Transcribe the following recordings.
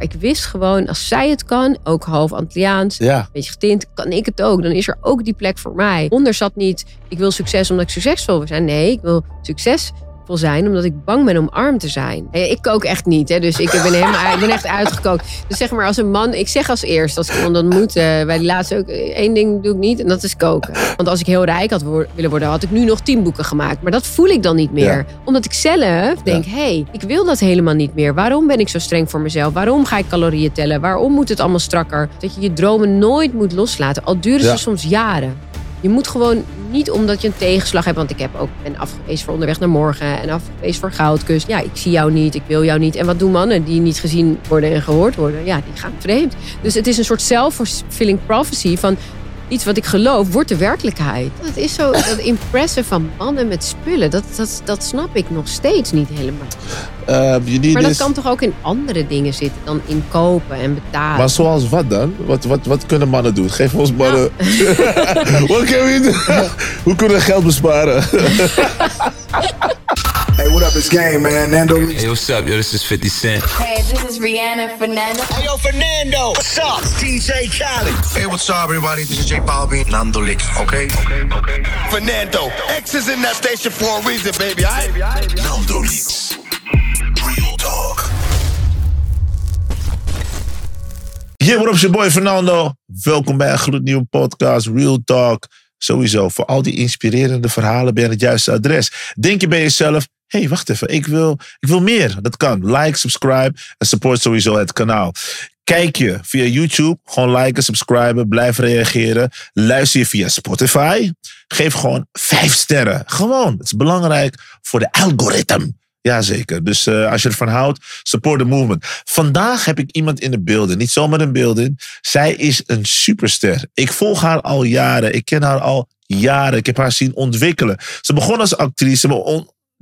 Maar ik wist gewoon, als zij het kan, ook half Antilliaans, Ja. een beetje getint, kan ik het ook. Dan is er ook die plek voor mij. Onder zat niet, ik wil succes omdat ik succesvol wil zijn. Nee, ik wil succesvol zijn omdat ik bang ben om arm te zijn. Ik kook echt niet, hè, dus ik ben, helemaal, ik ben echt uitgekookt. Dus zeg maar als een man, ik zeg als eerst, als ik iemand ontmoet, eh, bij die laatste ook, eh, één ding doe ik niet en dat is koken. Want als ik heel rijk had wo- willen worden, had ik nu nog tien boeken gemaakt. Maar dat voel ik dan niet meer. Omdat ik zelf denk, hé, hey, ik wil dat helemaal niet meer. Waarom ben ik zo streng voor mezelf? Waarom ga ik calorieën tellen? Waarom moet het allemaal strakker? Dat je je dromen nooit moet loslaten, al duren ze soms jaren. Je moet gewoon niet omdat je een tegenslag hebt. Want ik heb ook, ben afgewezen voor onderweg naar morgen. En afgewezen voor goudkust. Ja, ik zie jou niet, ik wil jou niet. En wat doen mannen die niet gezien worden en gehoord worden? Ja, die gaan vreemd. Dus het is een soort self-fulfilling prophecy van... Iets wat ik geloof, wordt de werkelijkheid. Het is zo, dat impressen van mannen met spullen, dat, dat, dat snap ik nog steeds niet helemaal. Uh, need Maar dat this- kan toch ook in andere dingen zitten dan in kopen en betalen? Maar zoals wat dan? Wat, wat, wat kunnen mannen doen? Geef ons mannen. wat kunnen we doen? Hoe kunnen we geld besparen? Hey, what up? It's Game, man. Nando. Hey, what's up, yo? This is 50 Cent. Hey, this is Rihanna Fernando. Hey, yo, Fernando. What's up? DJ Khaled. Hey, what's up, everybody? This is J Balvin. Nando Licks, okay? Okay, okay. Fernando. X is in that station for a reason, baby. All right? Nando Licks. Real talk. Yeah, what up, is your boy Fernando. Welkom bij een gloednieuwe podcast, Real Talk. Sowieso, voor al die inspirerende verhalen ben je het juiste adres. Denk je bij jezelf, hey, wacht even, ik wil, ik wil meer. Dat kan. Like, subscribe en support sowieso het kanaal. Kijk je via YouTube, gewoon liken, subscriben, blijf reageren. Luister je via Spotify, geef gewoon vijf sterren. Gewoon, het is belangrijk voor de algoritme. Jazeker. Dus eh, als je ervan houdt, support the movement. Vandaag heb ik iemand in de beelden. Niet zomaar een beelden. Zij is een superster. Ik volg haar al jaren. Ik ken haar al jaren. Ik heb haar zien ontwikkelen. Ze begon als actrice, maar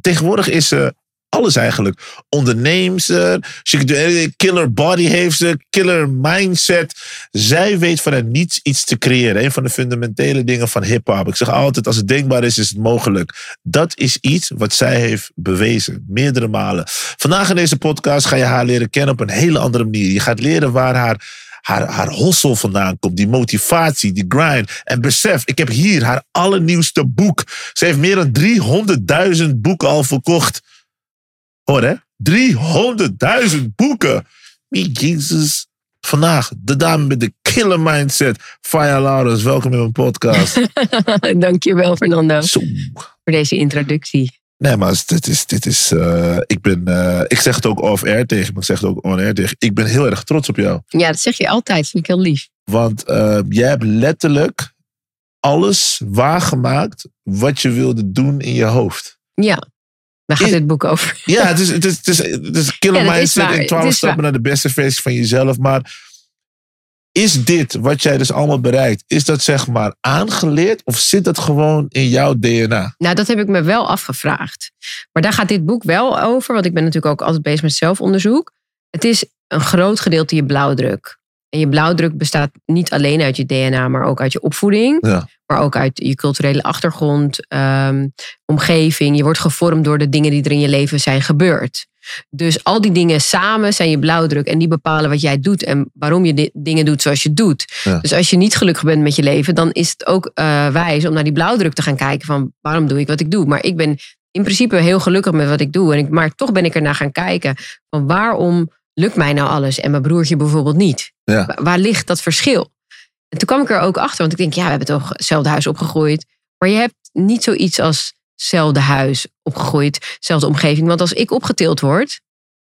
tegenwoordig is ze alles eigenlijk. Onderneemster, anything. killer body heeft ze, killer mindset. Zij weet vanuit niets iets te creëren. Een van de fundamentele dingen van hip-hop. Ik zeg altijd, als het denkbaar is, is het mogelijk. Dat is iets wat zij heeft bewezen, meerdere malen. Vandaag in deze podcast ga je haar leren kennen op een hele andere manier. Je gaat leren waar haar haar, haar hossel vandaan komt. Die motivatie, die grind. En besef, ik heb hier haar allernieuwste boek. Ze heeft meer dan 300.000 boeken al verkocht. Hoor hè? 300.000 boeken. Me Jesus. Vandaag, de dame met de killer mindset. Fire Laurens, welkom in mijn podcast. Dankjewel, Fernando, Zo. voor deze introductie. Nee, maar dit is, dit is eh, ik ben, eh, ik zeg het ook off-air tegen me, ik zeg het ook on-air tegen Ik ben heel erg trots op jou. Ja, dat zeg je altijd. Vind ik heel lief. Want eh, jij hebt letterlijk alles waargemaakt wat je wilde doen in je hoofd. Ja, daar gaat dit boek over. Ja, het is, het is, het is, het is killer Ja, mindset Het 12 is stappen waar. naar de beste versie van jezelf. Maar is dit wat jij dus allemaal bereikt, is dat zeg maar aangeleerd of zit dat gewoon in jouw DNA? Nou, dat heb ik me wel afgevraagd. Maar daar gaat dit boek wel over, want ik ben natuurlijk ook altijd bezig met zelfonderzoek. Het is een groot gedeelte je blauwdruk. En je blauwdruk bestaat niet alleen uit je DNA, maar ook uit je opvoeding. Ja. Maar ook uit je culturele achtergrond, ehm, omgeving. Je wordt gevormd door de dingen die er in je leven zijn gebeurd. Dus al die dingen samen zijn je blauwdruk. En die bepalen wat jij doet en waarom je di- dingen doet zoals je doet. Ja. Dus als je niet gelukkig bent met je leven, dan is het ook eh, wijs om naar die blauwdruk te gaan kijken van waarom doe ik wat ik doe. Maar ik ben in principe heel gelukkig met wat ik doe. En ik, maar toch ben ik er naar gaan kijken van waarom lukt mij nou alles en mijn broertje bijvoorbeeld niet. Ja. Wa- Waar ligt dat verschil? En toen kwam ik er ook achter, want ik denk, ja, we hebben toch hetzelfde huis opgegroeid. Maar je hebt niet zoiets als hetzelfde huis opgegroeid, dezelfde omgeving. Want als ik opgetild word,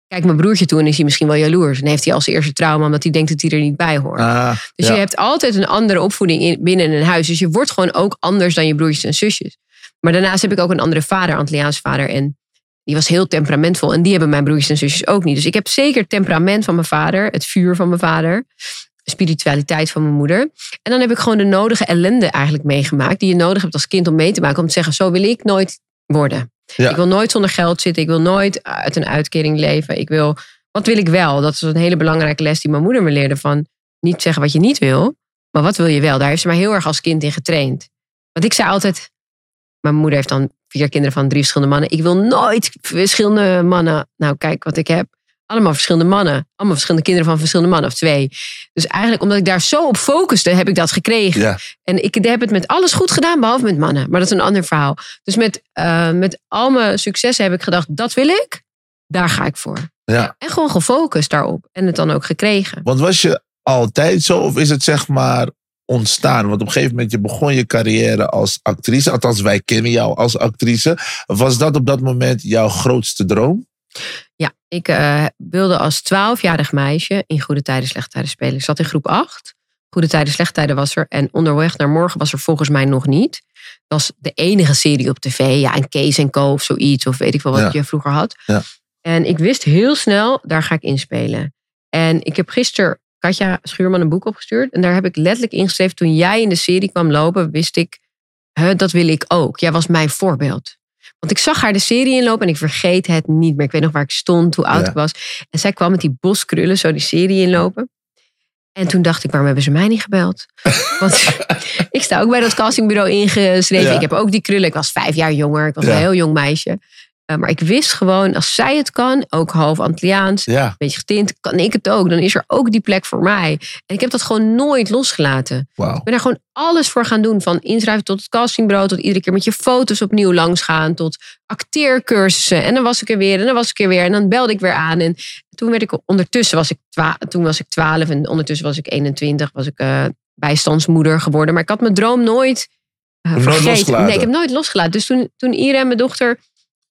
kijk mijn broertje toe en is hij misschien wel jaloers. En heeft hij als eerste trauma omdat hij denkt dat hij er niet bij hoort. Ah, Dus ja. je hebt altijd een andere opvoeding in, binnen een huis. Dus je wordt gewoon ook anders dan je broertjes en zusjes. Maar daarnaast heb ik ook een andere vader, Antilliaans vader. En die was heel temperamentvol. En die hebben mijn broertjes en zusjes ook niet. Dus ik heb zeker temperament van mijn vader. Het vuur van mijn vader. Spiritualiteit van mijn moeder. En dan heb ik gewoon de nodige ellende eigenlijk meegemaakt. Die je nodig hebt als kind om mee te maken. Om te zeggen, zo wil ik nooit worden. Ja. Ik wil nooit zonder geld zitten. Ik wil nooit uit een uitkering leven. Ik wil, wat wil ik wel? Dat is een hele belangrijke les die mijn moeder me leerde. Van niet zeggen wat je niet wil. Maar wat wil je wel? Daar heeft ze mij heel erg als kind in getraind. Want ik zei altijd... Mijn moeder heeft dan vier kinderen van drie verschillende mannen. Ik wil nooit verschillende mannen. Nou, kijk wat ik heb. Allemaal verschillende mannen. Allemaal verschillende kinderen van verschillende mannen of twee. Dus eigenlijk omdat ik daar zo op focuste, heb ik dat gekregen. Ja. En ik heb het met alles goed gedaan, behalve met mannen. Maar dat is een ander verhaal. Dus met, eh, met al mijn successen heb ik gedacht, dat wil ik. Daar ga ik voor. ja. En gewoon gefocust daarop. En het dan ook gekregen. Want was je altijd zo of is het zeg maar ontstaan? Want op een gegeven moment je begon je carrière als actrice. Althans, wij kennen jou als actrice. Was dat op dat moment jouw grootste droom? Ja, ik eh, wilde als twaalfjarig meisje in Goede Tijden, Slechte Tijden spelen. Ik zat in groep 8. Goede Tijden, Slechte Tijden was er. En Onderweg naar Morgen was er volgens mij nog niet. Dat was de enige serie op tv. Ja, en Kees en Co of zoiets. Of weet ik wel wat Ja. je vroeger had. Ja. En ik wist heel snel, daar ga ik inspelen. En ik heb gisteren Katja Schuurman een boek opgestuurd. En daar heb ik letterlijk ingeschreven. Toen jij in de serie kwam lopen, wist ik, dat wil ik ook. Jij was mijn voorbeeld. Want ik zag haar de serie inlopen en ik vergeet het niet meer. Ik weet nog waar ik stond, hoe oud Ja. ik was. En zij kwam met die boskrullen zo die serie inlopen. En toen dacht ik, waarom hebben ze mij niet gebeld? Want ik sta ook bij dat castingbureau ingeschreven. Ja. Ik heb ook die krullen. Ik was vijf jaar jonger. Ik was Ja. een heel jong meisje. Eh, maar ik wist gewoon, als zij het kan, ook half Antilliaans, Ja. een beetje getint, kan ik het ook. Dan is er ook die plek voor mij. En ik heb dat gewoon nooit losgelaten. Wauw. Ik ben daar gewoon alles voor gaan doen. Van inschrijven tot het castingbureau. Tot iedere keer met je foto's opnieuw langs gaan. Tot acteercursussen. En dan was ik er weer. En dan was ik er weer. En dan belde ik weer aan. En toen werd ik ondertussen was ik, twa- toen was ik 12. En ondertussen was ik 21. Was ik eh, bijstandsmoeder geworden. Maar ik had mijn droom nooit eh, vergeten. nee, ik heb nooit losgelaten. Dus toen, toen Irene, mijn dochter,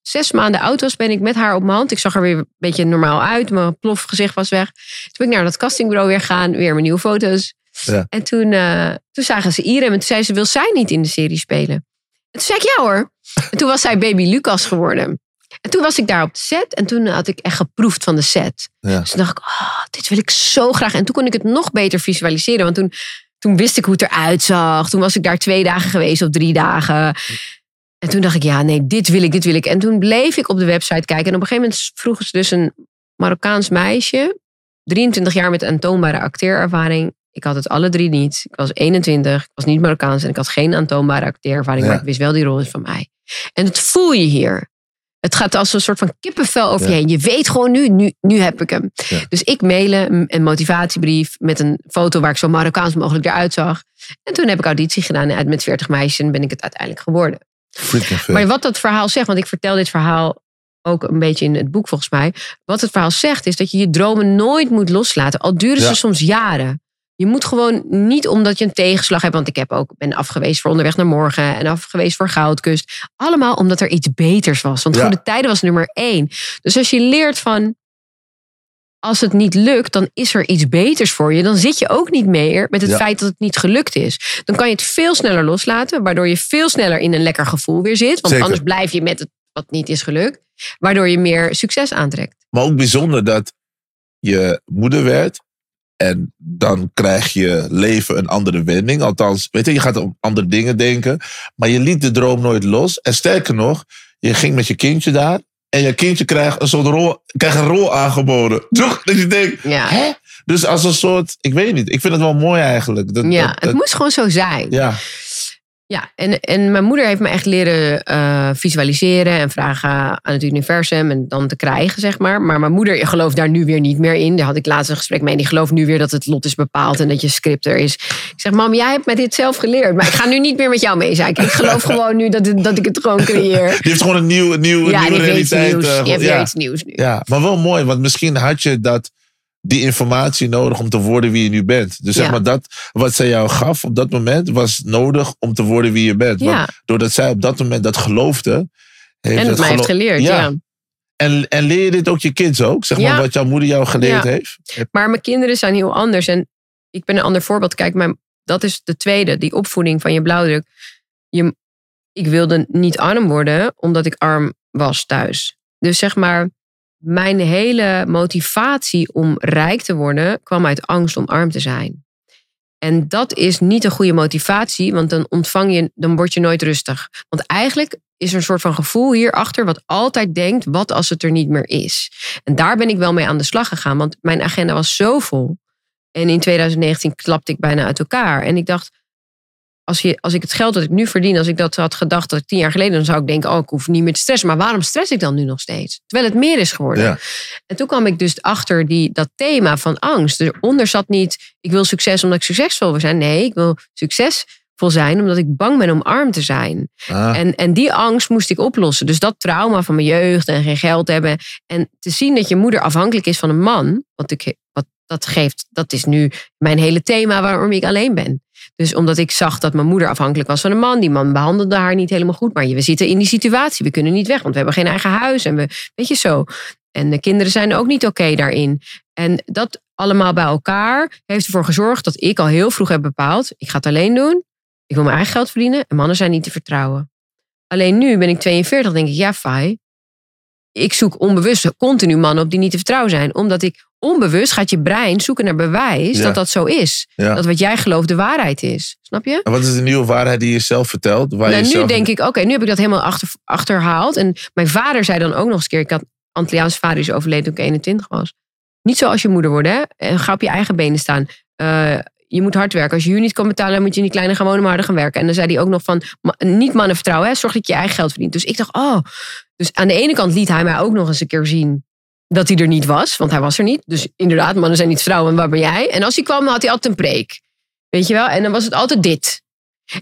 zes maanden oud was, ben ik met haar op mijn hand. Ik zag er weer een beetje normaal uit. Mijn plofgezicht was weg. Toen ben ik naar dat castingbureau weer gaan. Weer mijn nieuwe foto's. Ja. En toen, eh, toen zagen ze Irem en toen zei ze, wil zij niet in de serie spelen? En toen zei ik, ja hoor. En toen was zij baby Lucas geworden. En toen was ik daar op de set en toen had ik echt geproefd van de set. Ja. Dus toen dacht ik, oh, dit wil ik zo graag. En toen kon ik het nog beter visualiseren. Want toen, toen wist ik hoe het eruit zag. Toen was ik daar twee dagen geweest of drie dagen. En toen dacht ik, ja nee, dit wil ik, dit wil ik. En toen bleef ik op de website kijken. En op een gegeven moment vroegen ze dus een Marokkaans meisje. 23 jaar met aantoonbare acteerervaring. Ik had het alle drie niet. Ik was 21, ik was niet Marokkaans en ik had geen aantoonbare acteerervaring. Ja. Maar ik wist wel, die rol is van mij. En dat voel je hier. Het gaat als een soort van kippenvel over je heen. Je weet gewoon nu, nu, nu heb ik hem. Ja. Dus ik mailen een- motivatiebrief met een foto waar ik zo Marokkaans mogelijk eruit zag. En toen heb ik auditie gedaan en uit met 40 meisjes en ben ik het uiteindelijk geworden. Freaking. Maar wat dat verhaal zegt, want ik vertel dit verhaal ook een beetje in het boek volgens mij. Wat het verhaal zegt is dat je je dromen nooit moet loslaten. Al duren ze Ja. soms jaren. Je moet gewoon niet omdat je een tegenslag hebt. Want ik heb ook, ben afgewezen voor Onderweg naar Morgen. En afgewezen voor Goudkust. Allemaal omdat er iets beters was. Want Ja. Goede Tijden was nummer één. Dus als je leert van... Als het niet lukt, dan is er iets beters voor je. Dan zit je ook niet meer met het Ja. feit dat het niet gelukt is. Dan kan je het veel sneller loslaten. Waardoor je veel sneller in een lekker gevoel weer zit. Want Zeker. anders blijf je met het wat niet is gelukt. Waardoor je meer succes aantrekt. Maar ook bijzonder dat je moeder werd. En dan krijg je leven een andere wending. Althans, weet je, je gaat om andere dingen denken. Maar je liet de droom nooit los. En sterker nog, je ging met je kindje daar. En je kindje krijgt een soort rol, krijgt een rol aangeboden. Toch? Dat je denkt, Ja. hè? Dus als een soort, ik weet niet. Ik vind het wel mooi eigenlijk. Dat, Ja, dat- het moest gewoon zo zijn. ja, Ja, en, en mijn moeder heeft me echt leren eh, visualiseren en vragen aan het universum en dan te krijgen, zeg maar. Maar mijn moeder gelooft daar nu weer niet meer in. Daar had ik laatst een gesprek mee. En die gelooft nu weer dat het lot is bepaald en dat je script er is. Ik zeg, mam, jij hebt mij dit zelf geleerd. Maar ik ga nu niet meer met jou mee zijn. Ik geloof gewoon nu dat, het- dat ik het gewoon creëer. die heeft gewoon een nieuw, nieuw, Ja, nieuwe realiteit. nieuws. eh, Die heeft ja. weer iets nieuws nu. Ja, maar wel mooi, want misschien had je dat, die informatie nodig om te worden wie je nu bent. Dus zeg Ja. maar dat wat zij jou gaf op dat moment was nodig om te worden wie je bent. Ja. Want doordat zij op dat moment dat geloofde. Heeft En het mij heeft geleerd, ja. En, en leer je dit ook je kids ook? Zeg maar wat jouw moeder jou geleerd Ja. heeft? Maar mijn kinderen zijn heel anders. En ik ben een ander voorbeeld. Kijk, mijn, dat is de tweede, die opvoeding van je blauwdruk. Je, ik wilde niet arm worden, omdat ik arm was thuis. Dus zeg maar, mijn hele motivatie om rijk te worden kwam uit angst om arm te zijn. En dat is niet een goede motivatie, want dan ontvang je, dan word je nooit rustig. Want eigenlijk is er een soort van gevoel hierachter wat altijd denkt, wat als het er niet meer is? En daar ben ik wel mee aan de slag gegaan, want mijn agenda was zo vol. En in 2019 klapte ik bijna uit elkaar. En ik dacht, als, je, als ik het geld dat ik nu verdien, als ik dat had gedacht dat ik tien jaar geleden, dan zou ik denken, oh, ik hoef niet meer te stressen. Maar waarom stress ik dan nu nog steeds? Terwijl het meer is geworden. Ja. En toen kwam ik dus achter die, dat thema van angst. Eronder zat niet, ik wil succes omdat ik succesvol wil zijn. Nee, ik wil succesvol zijn omdat ik bang ben om arm te zijn. Ah, En, en die angst moest ik oplossen. Dus dat trauma van mijn jeugd en geen geld hebben. En te zien dat je moeder afhankelijk is van een man. Wat ik, wat dat geeft, dat is nu mijn hele thema waarom ik alleen ben. Dus omdat ik zag dat mijn moeder afhankelijk was van een man. Die man behandelde haar niet helemaal goed. Maar we zitten in die situatie. We kunnen niet weg, want we hebben geen eigen huis. En we, weet je zo. En de kinderen zijn ook niet oké daarin. En dat allemaal bij elkaar heeft ervoor gezorgd dat ik al heel vroeg heb bepaald. Ik ga het alleen doen. Ik wil mijn eigen geld verdienen. En mannen zijn niet te vertrouwen. Alleen nu ben ik 42, denk ik, ja, fai. Ik zoek onbewust continu mannen op die niet te vertrouwen zijn. Omdat ik onbewust gaat je brein zoeken naar bewijs Ja. dat dat zo is. Ja. Dat wat jij gelooft de waarheid is. Snap je? En wat is de nieuwe waarheid die je zelf vertelt? Waar nou, je nu zelf... denk ik, oké, nu heb ik dat helemaal achter, achterhaald. En mijn vader zei dan ook nog eens een keer... Ik had Antilliaanse vader is overleden toen ik 21 was. Niet zoals je moeder worden, hè. En ga op je eigen benen staan. Eh, je moet hard werken. Als je huur niet kan betalen, dan moet je in die kleine gaan wonen, maar harder gaan werken. En dan zei hij ook nog van, niet mannen vertrouwen, hè. Zorg dat je je eigen geld verdient. Dus ik dacht, oh. Dus aan de ene kant liet hij mij ook nog eens een keer zien dat hij er niet was. Want hij was er niet. Dus inderdaad, mannen zijn niet vrouwen. En waar ben jij? En als hij kwam, had hij altijd een preek. Weet je wel? En dan was het altijd dit.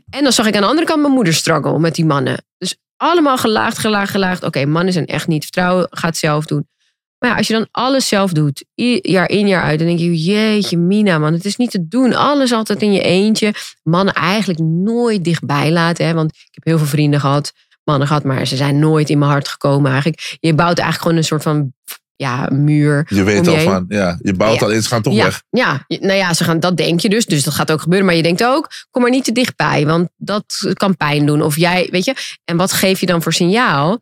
En dan zag ik aan de andere kant mijn moeder struggle met die mannen. Dus allemaal gelaagd, gelaagd, gelaagd. Oké, mannen zijn echt niet vertrouwen, ga het zelf doen. Maar ja, als je dan alles zelf doet, jaar in, jaar uit, dan denk je, jeetje, Mina, man, het is niet te doen. Alles altijd in je eentje. Mannen eigenlijk nooit dichtbij laten. Hè? Want ik heb heel veel vrienden gehad, mannen gehad, maar ze zijn nooit in mijn hart gekomen eigenlijk. Je bouwt eigenlijk gewoon een soort van ja, muur. Je weet al van, ja, je bouwt Ja. al in, ze gaan toch ja, weg. Ja, nou ja, ze gaan, dat denk je dus. Dus dat gaat ook gebeuren. Maar je denkt ook, kom maar niet te dichtbij. Want dat kan pijn doen. Of jij, weet je. En wat geef je dan voor signaal?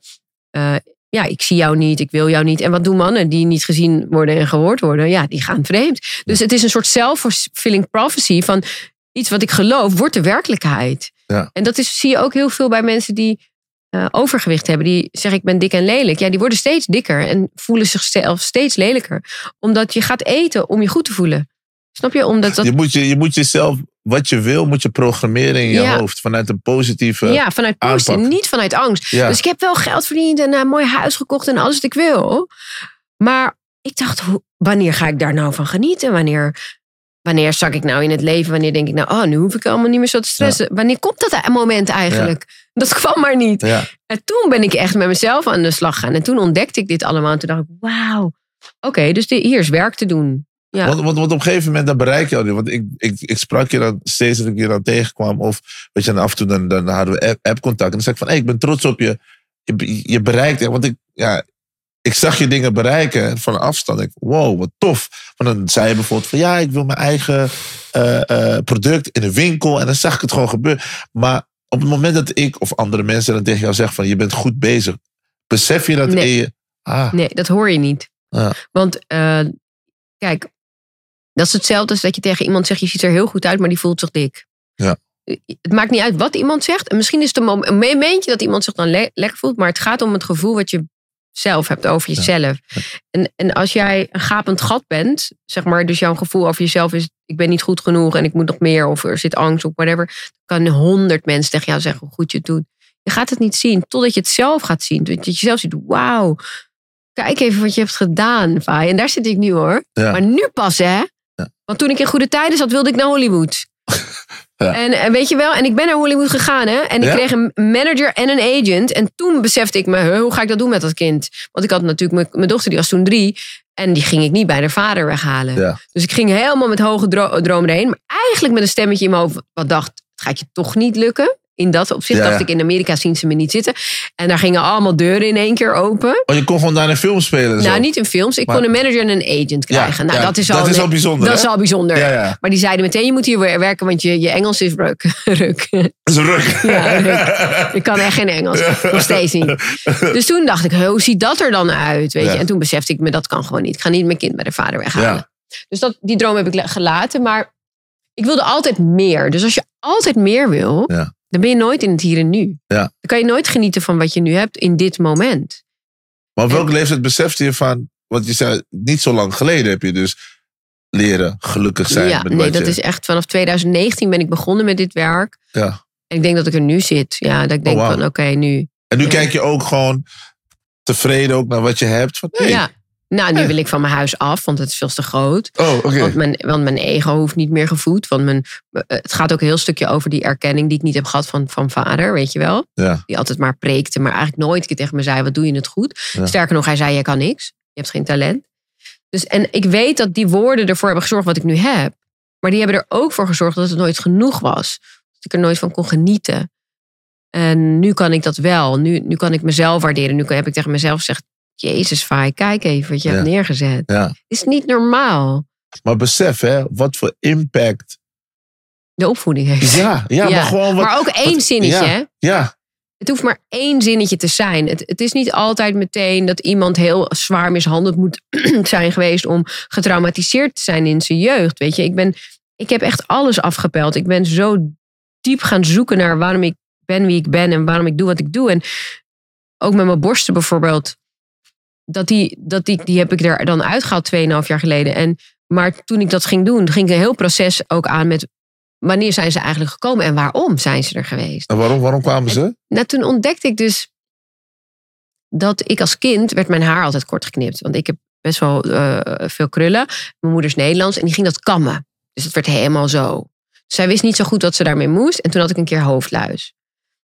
Eh, ja, ik zie jou niet, ik wil jou niet. En wat doen mannen die niet gezien worden en gehoord worden? Ja, die gaan vreemd. Dus het is een soort self-fulfilling prophecy van iets wat ik geloof, wordt de werkelijkheid. Ja. En dat is, zie je ook heel veel bij mensen die eh, overgewicht hebben. Die zeggen ik ben dik en lelijk. Ja, die worden steeds dikker en voelen zichzelf steeds lelijker. Omdat je gaat eten om je goed te voelen. Snap je? Omdat dat, Je, moet je, je moet jezelf, wat je wil, moet je programmeren in je Ja. hoofd. Vanuit een positieve... ja, vanuit positief, niet vanuit angst. Ja. Dus ik heb wel geld verdiend en een mooi huis gekocht en alles wat ik wil. Maar ik dacht, hoe- wanneer ga ik daar nou van genieten? Wanneer, wanneer zak ik nou in het leven? Wanneer denk ik nou, oh, nu hoef ik allemaal niet meer zo te stressen. Wanneer komt dat moment eigenlijk? Dat kwam maar niet. Ja. En toen ben ik echt met mezelf aan de slag gaan. En toen ontdekte ik dit allemaal. En toen dacht ik, wauw. Oké, dus hier is werk te doen. Ja. Want, want, want op een gegeven moment dan bereik je al niet. Want ik, ik, ik sprak je dan steeds dat ik je dan tegenkwam. Of weet je, en af en toe dan, dan hadden we app- app-contact. en dan zei ik van, hey, ik ben trots op je. Je, je bereikt. Want ik, ja, ik zag je dingen bereiken van afstand. Ik, wow, wat tof. Want dan zei je bijvoorbeeld van, ja, ik wil mijn eigen eh, eh, product in de winkel. En dan zag ik het gewoon gebeuren. Maar op het moment dat ik of andere mensen dan tegen jou zeggen van, je bent goed bezig. Besef je dat Nee. je... Ah, Nee, dat hoor je niet. Ja. Want eh, kijk, dat is hetzelfde als dat je tegen iemand zegt: je ziet er heel goed uit, maar die voelt zich dik. Ja. Het maakt niet uit wat iemand zegt. En misschien is het een momentje dat iemand zich dan le- lekker voelt, maar het gaat om het gevoel wat je zelf hebt over jezelf. En, en als jij een gapend gat bent, zeg maar, dus jouw gevoel over jezelf is: ik ben niet goed genoeg en ik moet nog meer, of er zit angst of whatever, dan kan honderd mensen tegen jou zeggen hoe goed je het doet. Je gaat het niet zien totdat je het zelf gaat zien. Dat je zelf ziet: wauw, kijk even wat je hebt gedaan, Vai. En daar zit ik nu hoor. Ja. Maar nu pas, hè? Want toen ik in goede tijden zat, wilde ik naar Hollywood. Ja. En, en weet je wel, en ik ben naar Hollywood gegaan, hè? En ik Ja? kreeg een manager en een agent. En toen besefte ik me, hoe ga ik dat doen met dat kind? Want ik had natuurlijk mijn, mijn dochter, die was toen drie. En die ging ik niet bij haar vader weghalen. Ja. Dus ik ging helemaal met hoge dro- dromen erheen. Maar eigenlijk met een stemmetje in mijn hoofd, wat dacht, het gaat je toch niet lukken. In dat opzicht Ja, dacht ik, in Amerika zien ze me niet zitten. En daar gingen allemaal deuren in één keer open. Oh, je kon gewoon daar een film spelen. en zo. Nou, niet in films. Ik Maar- kon een manager en een agent krijgen. nou, ja, dat is dat al, is al bijzonder, Dat hè? is al bijzonder. Maar die zeiden meteen, je moet hier weer werken, want je, je Engels is ruk. ruk. Dat is ruk. Ja, ruk. Ik kan echt geen Engels. Nog steeds niet. Dus toen dacht ik, hoe ziet dat er dan uit? Weet je? En toen besefte ik me, dat kan gewoon niet. Ik ga niet mijn kind bij de vader weghalen. Dus dat, die droom heb ik gelaten. Maar ik wilde altijd meer. Dus als je altijd meer wil, Ja. Dan ben je nooit in het hier en nu. Ja. Dan kan je nooit genieten van wat je nu hebt in dit moment. Maar op welke leeftijd besefte je van... Want je zei, niet zo lang geleden heb je dus leren gelukkig zijn. ja, met nee, dat je- is echt vanaf 2019 ben ik begonnen met dit werk. Ja. En ik denk dat ik er nu zit. Ja, dat ik denk Oh, wauw. van oké, nu. En nu Ja. kijk je ook gewoon tevreden ook naar wat je hebt. Van, hey, Ja. Nou, nu wil ik van mijn huis af, want het is veel te groot. Oh, oké. Want, mijn, want mijn ego hoeft niet meer gevoed. Want mijn, eh, het gaat ook een heel stukje over die erkenning die ik niet heb gehad van, van vader, weet je wel. Ja. Die altijd maar preekte, maar eigenlijk nooit een keer tegen me zei: Wat doe je het goed? Ja. Sterker nog, hij zei: Je kan niks. Je hebt geen talent. Dus, en ik weet dat die woorden ervoor hebben gezorgd wat ik nu heb. Maar die hebben er ook voor gezorgd dat het nooit genoeg was. Dat ik er nooit van kon genieten. En nu kan ik dat wel. Nu, nu kan ik mezelf waarderen. Nu heb ik tegen mezelf gezegd: Jezus, Vaai, kijk even wat je Ja. hebt neergezet. ja. is niet normaal. Maar besef, hè, wat voor impact. De opvoeding heeft. Ja, ja, maar gewoon wat. maar ook één wat- zinnetje. ja. hè? Ja, Het hoeft maar één zinnetje te zijn. Het, het is niet altijd meteen dat iemand heel zwaar mishandeld moet zijn geweest om getraumatiseerd te zijn in zijn jeugd. Weet je, ik, ben, ik heb echt alles afgepeld. Ik ben zo diep gaan zoeken naar waarom ik ben wie ik ben en waarom ik doe wat ik doe. En ook met mijn borsten bijvoorbeeld. Dat die, dat die, die heb ik er dan uitgehaald 2,5 jaar geleden. En, maar toen ik dat ging doen, ging ik een heel proces ook aan met wanneer zijn ze eigenlijk gekomen en waarom zijn ze er geweest. en waarom, waarom kwamen ze? Nou, toen ontdekte ik dus dat ik als kind werd mijn haar altijd kort geknipt. Want ik heb best wel eh, veel krullen. Mijn moeder is Nederlands en die ging dat kammen. Dus het werd helemaal zo. Zij wist niet zo goed wat ze daarmee moest. En toen had ik een keer hoofdluis.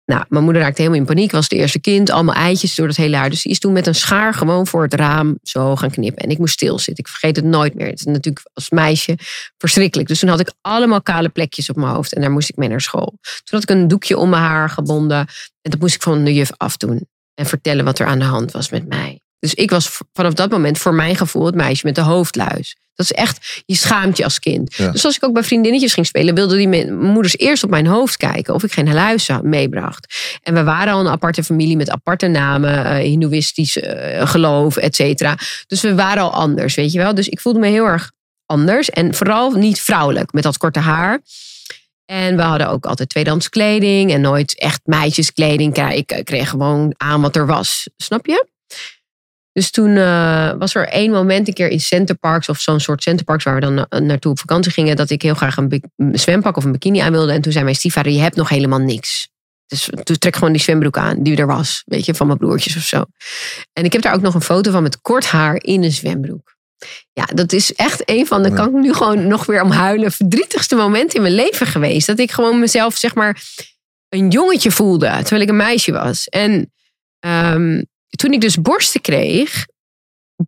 Nou, mijn moeder raakte helemaal in paniek. Was het eerste kind, allemaal eitjes door het hele haar. Dus die is toen met een schaar gewoon voor het raam zo gaan knippen. En ik moest stilzitten. Ik vergeet het nooit meer. Het is natuurlijk als meisje verschrikkelijk. Dus toen had ik allemaal kale plekjes op mijn hoofd. En daar moest ik mee naar school. Toen had ik een doekje om mijn haar gebonden. En dat moest ik van de juf afdoen. En vertellen wat er aan de hand was met mij. Dus ik was vanaf dat moment voor mijn gevoel het meisje met de hoofdluis. Dat is echt, je schaamt je als kind. Ja. Dus als ik ook bij vriendinnetjes ging spelen, wilden die moeders eerst op mijn hoofd kijken of ik geen luis meebracht. En we waren al een aparte familie met aparte namen, eh Hindoeïstisch eh, geloof, et cetera. Dus we waren al anders, weet je wel. Dus ik voelde me heel erg anders en vooral niet vrouwelijk met dat korte haar. En we hadden ook altijd tweedehands kleding en nooit echt meisjeskleding. Ik eh, kreeg gewoon aan wat er was, snap je? Dus toen eh, was er één moment een keer in Centerparks of zo'n soort Centerparks waar we dan na- naartoe op vakantie gingen, dat ik heel graag een, zwempak of een bikini aan wilde. En toen zei mijn stiefvader, je hebt nog helemaal niks. Dus toen trek gewoon die zwembroek aan die er was, weet je, van mijn broertjes of zo. En ik heb daar ook nog een foto van met kort haar in een zwembroek. Ja, dat is echt een van de, kan ik nu gewoon nog weer om huilen, verdrietigste momenten in mijn leven geweest. Dat ik gewoon mezelf, zeg maar, een jongetje voelde, terwijl ik een meisje was. En ehm, toen ik dus borsten kreeg,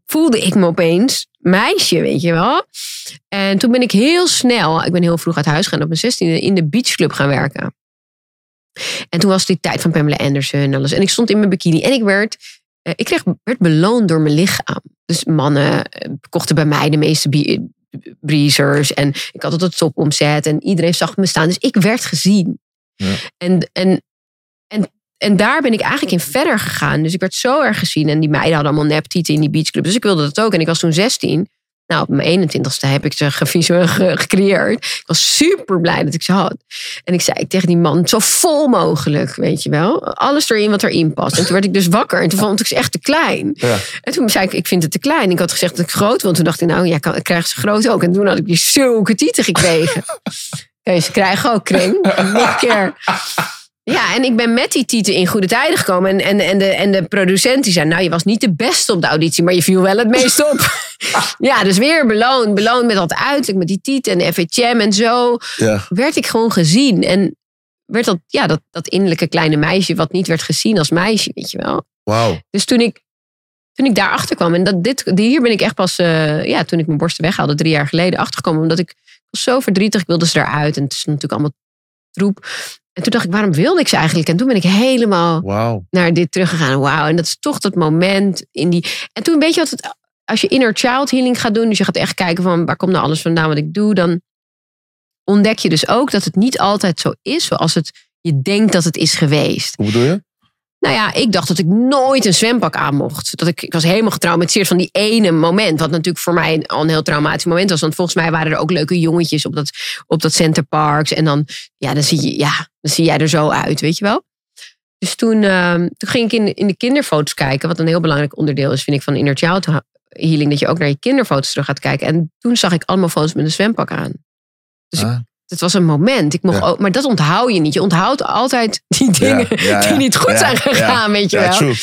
voelde ik me opeens meisje, weet je wel. En toen ben ik heel snel, ik ben heel vroeg uit huis gegaan op mijn 16e, in de beachclub gaan werken. En toen was die tijd van Pamela Anderson en alles. En ik stond in mijn bikini en ik werd, eh, ik kreeg, werd beloond door mijn lichaam. Dus mannen eh, kochten bij mij de meeste breezers. En ik had altijd top omzet en iedereen zag me staan. Dus ik werd gezien. Ja. En, en, en, daar ben ik eigenlijk in verder gegaan. Dus ik werd zo erg gezien. En die meiden hadden allemaal neptieten in die beachclub. Dus ik wilde dat ook. En ik was toen 16. Nou, op mijn 21ste heb ik ze gecreëerd. Ik was super blij dat ik ze had. En ik zei tegen die man, zo vol mogelijk, weet je wel. Alles erin wat erin past. En toen werd ik dus wakker. En toen vond ik ze echt te klein. Ja. En toen zei ik, ik vind het te klein. Ik had gezegd dat ik groot wil. Toen dacht ik, nou, ja, kan, krijgen ze groot ook. En toen had ik die zulke tieten gekregen. Je ze krijgen ook, kring. Keer. Ja, en ik ben met die tieten in goede tijden gekomen. En, en, en, de, en de producent die zei, nou, je was niet de beste op de auditie, maar je viel wel het meest op. ja, dus weer beloond. Beloond met dat uiterlijk, met die tieten en FHM en zo. Ja. Werd ik gewoon gezien. En werd dat, ja, dat, dat innerlijke kleine meisje, wat niet werd gezien als meisje, weet je wel. Wauw. Dus toen ik, toen ik daarachter kwam, en dat dit, hier ben ik echt pas, eh, ja, toen ik mijn borsten weghaalde, drie jaar geleden, achtergekomen. Omdat ik was zo verdrietig, ik wilde ze eruit. En het is natuurlijk allemaal troep. En toen dacht ik, waarom wilde ik ze eigenlijk? En toen ben ik helemaal Wauw. naar dit teruggegaan. Wauw, en dat is toch dat moment in die. En toen weet je wat het. Als je inner child healing gaat doen, dus je gaat echt kijken van waar komt nou alles vandaan wat ik doe, dan ontdek je dus ook dat het niet altijd zo is zoals het je denkt dat het is geweest. Hoe bedoel je? Nou ja, ik dacht dat ik nooit een zwempak aan mocht. Dat ik, ik was helemaal getraumatiseerd van die ene moment. Wat natuurlijk voor mij al een heel traumatisch moment was. Want volgens mij waren er ook leuke jongetjes op dat, op dat Center Parks. En dan, ja, dan, zie je, ja, dan zie jij er zo uit, weet je wel. Dus toen, ehm, toen ging ik in, in de kinderfoto's kijken. Wat een heel belangrijk onderdeel is, vind ik, van Inner Child healing dat je ook naar je kinderfoto's terug gaat kijken. En toen zag ik allemaal foto's met een zwempak aan. Dus Ah. Het was een moment. Ik mocht Ja. ook, maar dat onthoud je niet. Je onthoudt altijd die dingen Ja, die niet goed zijn gegaan, weet je wel. true.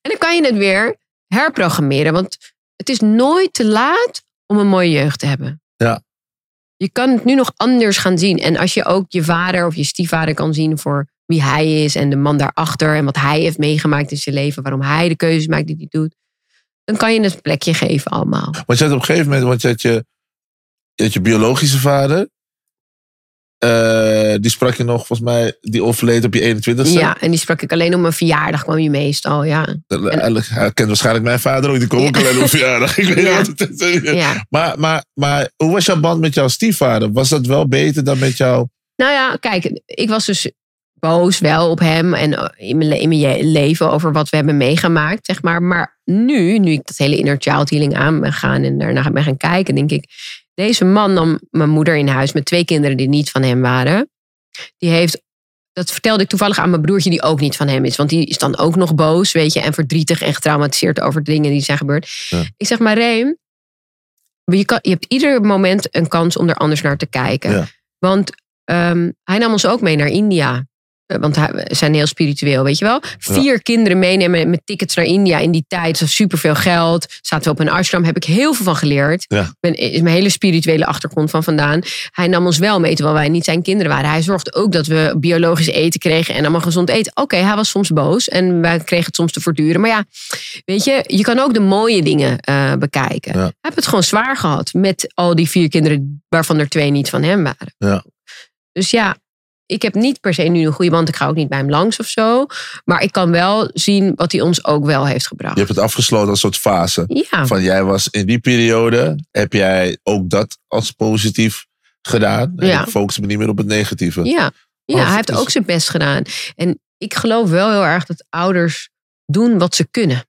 En dan kan je het weer herprogrammeren. Want het is nooit te laat om een mooie jeugd te hebben. Ja. Je kan het nu nog anders gaan zien. En als je ook je vader of je stiefvader kan zien voor wie hij is en de man daarachter en wat hij heeft meegemaakt in zijn leven, waarom hij de keuzes maakt die hij doet, dan kan je het plekje geven allemaal. Want je had op een gegeven moment, want je had je, je, had je biologische vader. Eh, die sprak je nog, volgens mij, die overleed op je 21ste. Ja, en die sprak ik alleen op mijn verjaardag, kwam je meestal. Ja. Eigenlijk, Hij kent waarschijnlijk mijn vader ook, die ook Ja. alleen op verjaardag. Ik weet Ja. wat het. Ja. Maar, maar, maar hoe was jouw band met jouw stiefvader? Was dat wel beter dan met jou? Nou ja, kijk, ik was dus boos wel op hem en eh, in mijn, in leven over wat we hebben meegemaakt, zeg maar. Maar nu, nu ik dat hele inner child healing aan ben gaan en daarna ben gaan kijken, denk ik, deze man nam mijn moeder in huis met twee kinderen die niet van hem waren. Die heeft, dat vertelde ik toevallig aan mijn broertje die ook niet van hem is, want die is dan ook nog boos, weet je, en verdrietig en getraumatiseerd over dingen die zijn gebeurd. Ja. Ik zeg maar, Reem, je, kan, je hebt ieder moment een kans om er anders naar te kijken. Ja. Want Ehm, hij nam ons ook mee naar India. Eh, Want hij- zijn heel spiritueel, weet je wel. Vier kinderen meenemen met tickets naar India in die tijd. Dat superveel geld. Zaten we op een ashram. Heb ik heel veel van geleerd. Ja. Ben, is mijn hele spirituele achtergrond van vandaan. Hij nam ons wel mee terwijl wij niet zijn kinderen waren. Hij zorgde ook dat we biologisch eten kregen. En allemaal gezond eten. Oké, hij was soms boos. En wij kregen het soms te voortduren. Maar ja, weet je. Je kan ook de mooie dingen eh, bekijken. Ja. Hij heeft het gewoon zwaar gehad. Met al die vier kinderen. Waarvan er twee niet van hem waren. Ja. Dus ja, ik heb niet per se nu een goede band. Ik ga ook niet bij hem langs of zo. Maar ik kan wel zien wat hij ons ook wel heeft gebracht. Je hebt het afgesloten als een soort fase. Ja, Van jij was in die periode, heb jij ook dat als positief gedaan. En Ja. ik focus me niet meer op het negatieve. ja. ja hij heeft dus- ook zijn best gedaan. En ik geloof wel heel erg dat ouders doen wat ze kunnen.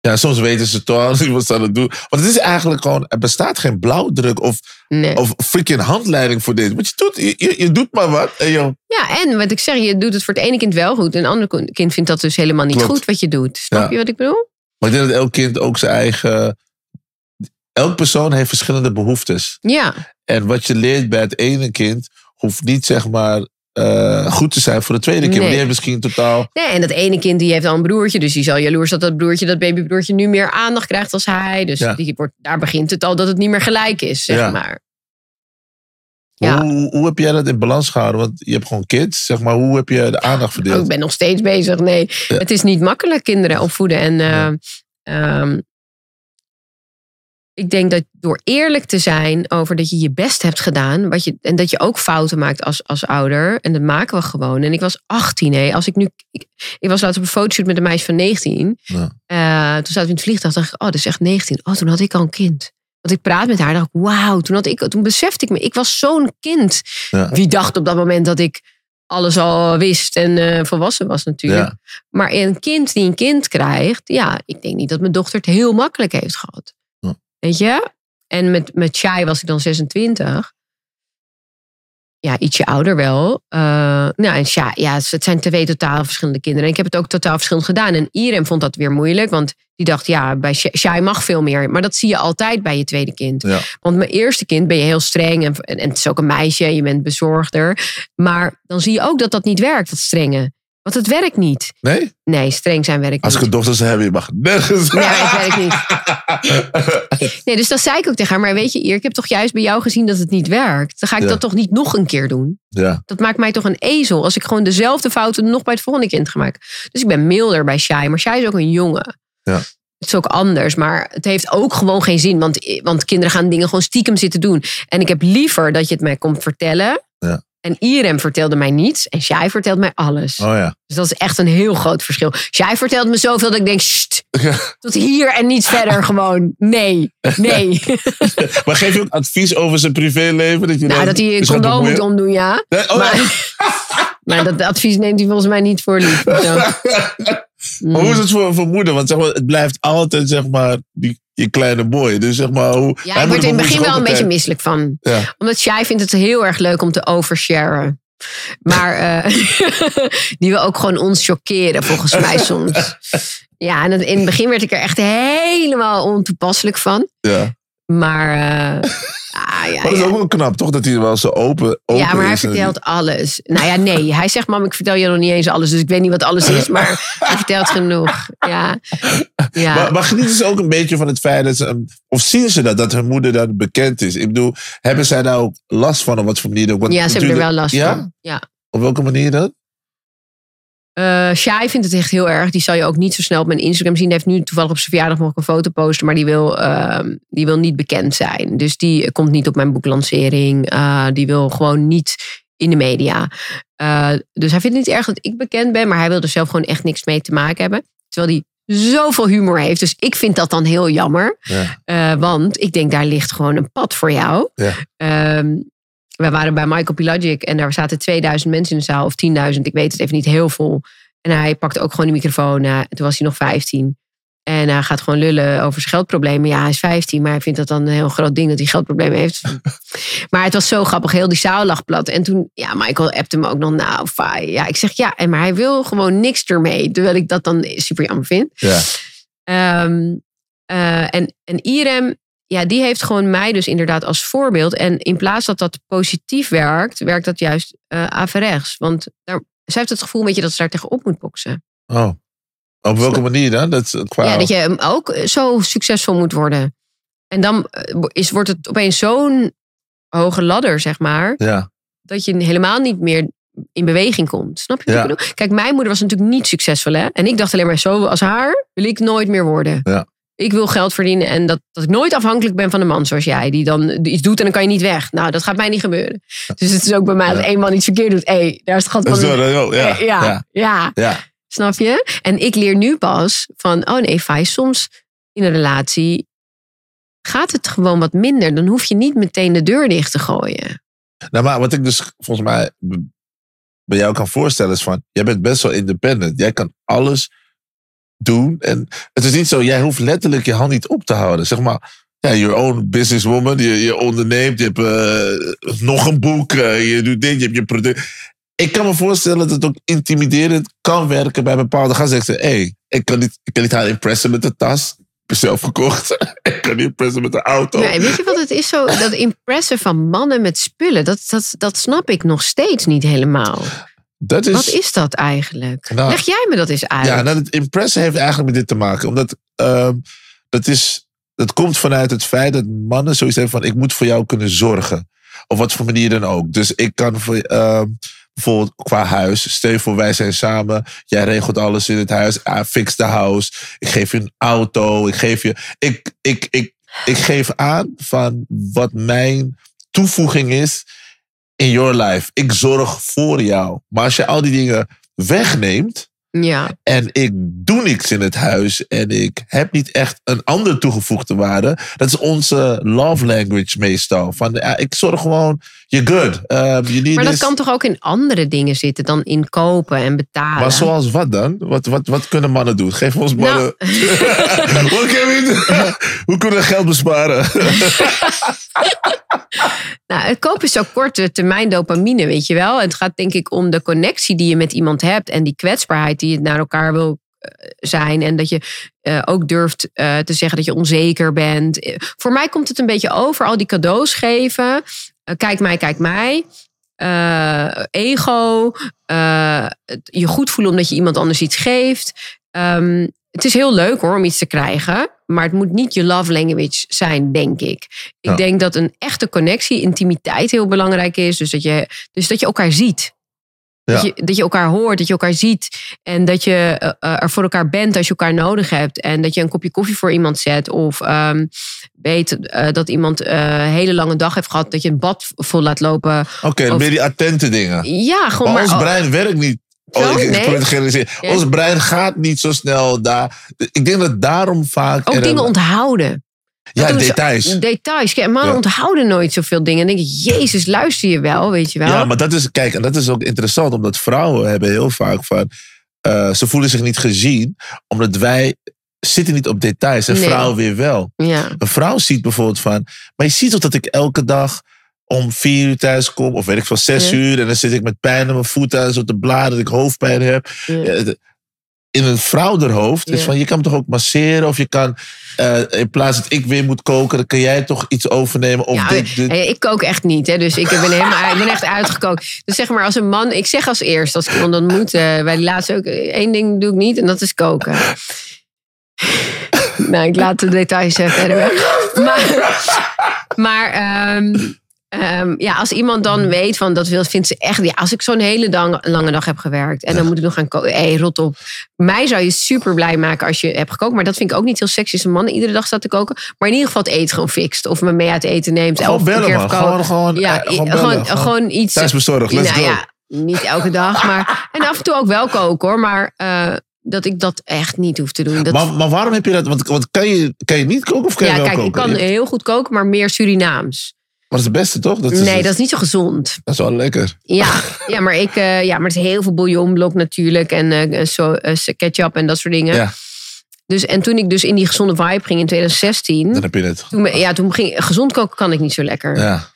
Ja, soms weten ze toch niet wat ze aan het doen. Want het is eigenlijk gewoon, er bestaat geen blauwdruk of, Nee. of freaking handleiding voor dit. Want je doet, je, je, je doet maar wat. En joh, Ja, en wat ik zeg, je doet het voor het ene kind wel goed. En het andere kind vindt dat dus helemaal niet Klopt. goed wat je doet. Snap Ja. je wat ik bedoel? maar ik denk dat elk kind ook zijn eigen... Elk persoon heeft verschillende behoeftes. Ja, En wat je leert bij het ene kind, hoeft niet zeg maar eh, goed te zijn voor het tweede kind. Nee. Want die heeft misschien totaal... Nee, en dat ene kind die heeft al een broertje. Dus die zal jaloers dat dat broertje, dat babybroertje, nu meer aandacht krijgt als hij. Dus Ja. die wordt, daar begint het al dat het niet meer gelijk is, zeg Ja. maar. Ja. Hoe, hoe heb jij dat in balans gehouden? Want je hebt gewoon kids, zeg maar. Hoe heb je de aandacht Oh, verdeeld? ik ben nog steeds bezig. Nee, het is niet makkelijk kinderen opvoeden. En eh, ehm, ik denk dat door eerlijk te zijn over dat je je best hebt gedaan. Wat je, en dat je ook fouten maakt als, als ouder. En dat maken we gewoon. En ik was 18. Hè. Als ik, nu, ik, ik was laatst op een fotoshoot met een meisje van 19. Ja. Eh, toen zaten we in het vliegtuig. dacht ik, oh, dat is echt 19. Oh, toen had ik al een kind. Want ik praat met haar. dacht ik, wauw. Toen, had ik, toen besefte ik me, ik was zo'n kind. Ja. Wie dacht op dat moment dat ik alles al wist en eh, volwassen was natuurlijk. Ja. Maar een kind die een kind krijgt, ja, ik denk niet dat mijn dochter het heel makkelijk heeft gehad. Weet je? En met, met Shai was ik dan 26. Ja, ietsje ouder wel. Eh, nou, en Shai, ja, het zijn twee totaal verschillende kinderen. En ik heb het ook totaal verschillend gedaan. En Irem vond dat weer moeilijk, want die dacht, ja, bij Sha- Shai mag veel meer. Maar dat zie je altijd bij je tweede kind. Ja. Want mijn eerste kind ben je heel streng en, en, het is ook een meisje je bent bezorgder. Maar dan zie je ook dat dat niet werkt, dat strenge. Want het werkt niet. Nee? Nee, streng zijn werkt Als ik niet. een dochter zou hebben, je mag nergens. Nee, het werkt niet. Nee, dus dat zei ik ook tegen haar. Maar weet je, Ier, ik heb toch juist bij jou gezien dat het niet werkt. Dan ga ik Ja. dat toch niet nog een keer doen. Ja, Dat maakt mij toch een ezel. Als ik gewoon dezelfde fouten nog bij het volgende kind ga maken. Dus ik ben milder bij Shai. Maar Shai is ook een jongen. Ja. Het is ook anders. Maar het heeft ook gewoon geen zin. Want, want kinderen gaan dingen gewoon stiekem zitten doen. En ik heb liever dat je het mij komt vertellen. Ja. En Irem vertelde mij niets. En Shai vertelt mij alles. oh ja. Dus dat is echt een heel groot verschil. Shai vertelt me zoveel dat ik denk... "Sst, tot hier en niet verder gewoon. Nee, nee. Maar geef je ook advies over zijn privéleven? Dat je nou, dat hij een eens gaat condoom moet omdoen, ja. Nee, oh, ja. Maar, dat advies neemt hij volgens mij niet voor lief. hoe is het voor, voor moeder? Want zeg maar, het blijft altijd zeg maar, die, je kleine boy. Dus zeg maar, hoe, Ja, hij in het begin wel een beetje misselijk van. Ja. Omdat Shai vindt het heel erg leuk om te oversharen. Maar eh, die wil ook gewoon ons chockeren, volgens mij soms. Ja, en in het begin werd ik er echt helemaal ontoepasselijk van. Ja. Maar eh, ah, ja, Maar dat is ja. ook wel knap, toch? Dat hij wel zo open, open ja, maar hij vertelt alles. Nou ja, nee. Hij zegt, mam, ik vertel je nog niet eens alles. Dus ik weet niet wat alles is, maar hij vertelt genoeg. Ja, ja. Maar, maar genieten ze ook een beetje van het feit dat ze... Of zien ze dat, dat hun moeder dan bekend is? Ik bedoel, hebben zij daar ook last van? Op wat voor manier? Want ja ze hebben er wel last ja? van. Ja. Op welke manier dan? Eh Shai vindt het echt heel erg. Die zal je ook niet zo snel op mijn Instagram zien. Die heeft nu toevallig op zijn verjaardag nog een foto posten. Maar die wil, ehm, die wil niet bekend zijn. Dus die komt niet op mijn boeklancering. Eh, die wil gewoon niet in de media. Eh, dus hij vindt het niet erg dat ik bekend ben. Maar hij wil er zelf gewoon echt niks mee te maken hebben. Terwijl hij zoveel humor heeft. Dus ik vind dat dan heel jammer. Ja. Want ik denk, daar ligt gewoon een pad voor jou. Ja. We waren bij Michael Pilagic en daar zaten 2000 mensen in de zaal, of 10.000, ik weet het even niet, heel vol. En hij pakte ook gewoon de microfoon. eh, toen was hij nog 15. En hij gaat gewoon lullen over zijn geldproblemen. Ja, hij is 15, maar hij vindt dat dan een heel groot ding dat hij geldproblemen heeft. maar het was zo grappig, heel die zaal lag plat. En toen, ja, Michael appte me ook nog, nou, fai. Ja, ik zeg ja, en maar hij wil gewoon niks ermee. Terwijl ik dat dan super jammer vind. Ja. Ehm, eh, en, en Irem, ja, die heeft gewoon mij dus inderdaad als voorbeeld. En in plaats dat dat positief werkt, werkt dat juist eh averechts. Want daar, zij heeft het gevoel een beetje dat ze daar tegenop moet boksen. Oh. Op welke manier dan? Dat, is qua... Ja, dat je hem ook zo succesvol moet worden. En dan eh, is, wordt het opeens zo'n hoge ladder, zeg maar, Ja. dat je helemaal niet meer in beweging komt. Snap je wat Ja. ik bedoel? Kijk, mijn moeder was natuurlijk niet succesvol, hè? En ik dacht alleen maar zo als haar wil ik nooit meer worden. Ja. Ik wil geld verdienen en dat, dat ik nooit afhankelijk ben van een man zoals jij, die dan iets doet en dan kan je niet weg. Nou, dat gaat mij niet gebeuren. Dus het is ook bij mij als één man iets verkeerd doet. Hé, hey, daar is het gat van. wel- ja. Ja, Ja. Snap je? En ik leer nu pas van, oh nee, Fai, soms in een relatie gaat het gewoon wat minder. Dan hoef je niet meteen de deur dicht te gooien. Nou, maar wat ik dus volgens mij bij jou kan voorstellen is van... Jij bent best wel independent. Jij kan alles doen. En het is niet zo, jij hoeft letterlijk je hand niet op te houden. Zeg maar, ja, your own businesswoman. Je, je onderneemt, je hebt eh, nog een boek. eh, je doet dit, je hebt je product. Ik kan me voorstellen dat het ook intimiderend kan werken bij bepaalde gasten. Ik zeg, hey, ik kan niet, ik kan niet haar impressen met de tas. Ik heb zelf gekocht. ik kan niet impressen met de auto. Nee, weet je wat het is zo? Dat impressen van mannen met spullen, dat, dat, dat snap ik nog steeds niet helemaal. Dat is, Wat is dat eigenlijk? Nou, Leg jij me dat eens uit. Ja, nou, het impressen heeft eigenlijk met dit te maken. Omdat ehm, dat, is, dat komt vanuit het feit dat mannen zoiets hebben van... ik moet voor jou kunnen zorgen. Op wat voor manier dan ook. Dus ik kan voor, ehm, bijvoorbeeld qua huis... stel je voor wij zijn samen. Jij regelt alles in het huis. I fix the house. Ik geef je een auto. Ik geef je... Ik, ik, ik, ik geef aan van wat mijn toevoeging is in your life. Ik zorg voor jou. Maar als je al die dingen wegneemt Ja, en ik doe niks in het huis en ik heb niet echt een andere toegevoegde waarde. Dat is onze love language meestal. Van ja, ik zorg gewoon, you're good. Uh, you need maar dat this. kan toch ook in andere dingen zitten dan in kopen en betalen? Maar zoals wat dan? Wat, wat, wat kunnen mannen doen? Geef ons mannen. Nou. Doen? Hoe kunnen we geld besparen? Nou, het kopen is zo korte termijn dopamine, weet je wel. Het gaat denk ik om de connectie die je met iemand hebt en die kwetsbaarheid die je naar elkaar wil eh, zijn. En dat je eh, ook durft eh, te zeggen dat je onzeker bent. Voor mij komt het een beetje over, al die cadeaus geven. Kijk mij, kijk mij. Ego. het je goed voelen omdat je iemand anders iets geeft. Ehm, het is heel leuk hoor om iets te krijgen. Maar het moet niet je love language zijn, denk ik. Ik Ja. denk dat een echte connectie, intimiteit heel belangrijk is. Dus dat je, dus dat je elkaar ziet. Dat, je, dat je elkaar hoort, dat je elkaar ziet. En dat je eh, eh, er voor elkaar bent als je elkaar nodig hebt. En dat je een kopje koffie voor iemand zet. Of ehm, weet eh, dat iemand een hele lange dag heeft gehad. Dat je een bad vol laat lopen. Oké, Of- meer die attente dingen. Ja, gewoon Maar maar. ons oh, brein werkt niet. Oh, ik, Nee? probeer te generaliseren. Ja. Ons brein gaat niet zo snel daar. Ik denk dat daarom vaak. ook dingen een- Ja, doen ze- details. Details. Kijk, mannen Ja. onthouden nooit zoveel dingen. En dan denk ik, Jezus, luister je wel, weet je wel. Ja, maar dat is, kijk, en dat is ook interessant, omdat vrouwen hebben heel vaak van, eh, ze voelen zich niet gezien, omdat wij zitten niet op details en Nee. vrouwen weer wel. ja. Een vrouw ziet bijvoorbeeld van, maar je ziet toch dat ik elke dag om vier uur thuis kom, of weet ik veel, zes Ja. uur, en dan zit ik met pijn in mijn voeten, zo te bladeren, dat ik hoofdpijn heb. Ja. De- in een vrouwderhoofd is Ja. van je kan me toch ook masseren of je kan eh, in plaats dat ik weer moet koken, dan kan jij toch iets overnemen of Ja, dit, dit. ik kook echt niet, hè, dus ik ben, helemaal, ik ben echt uitgekookt. Dus zeg maar, als een man, ik zeg als eerst, als ik iemand ontmoet, eh bij laatste ook, eh, één ding doe ik niet en dat is koken. nou, ik laat de details verder weg. Maar, maar ehm, ehm, ja, als iemand dan weet van dat wil, vindt ze echt. Ja, als ik zo'n hele dag, lange dag heb gewerkt en dan moet ik nog gaan koken. Hé, rot op. Mij zou je super blij maken als je hebt gekookt. Maar dat vind ik ook niet heel sexy als een man iedere dag staat te koken. Maar in ieder geval het eten gewoon fixt. Of me mee uit eten neemt. Gewoon bellen, keer man. Gewoon- gewoon, ja, eh, gewoon bellen. gewoon, Gewoon gewoon iets. let's nou go. ja, niet elke dag. Maar, en af en toe ook wel koken hoor. Maar eh, dat ik dat echt niet hoef te doen. Dat, Maar, maar waarom heb je dat? Want, want kan, je, kan je niet koken of kan je ja, wel kijk, ik koken? kan heel goed koken, maar meer Surinaams. Maar dat is het beste toch? Dat is, Nee, dat is niet zo gezond. dat is wel lekker. Ja, ja, maar, ik, eh, ja, maar het is heel veel bouillonblok natuurlijk. En eh, zo, eh, ketchup en dat soort dingen. Ja, Dus, en toen ik dus in die gezonde vibe ging in 2016. dan heb je het. Toen, ja, toen ging gezond koken kan ik niet zo lekker. Ja.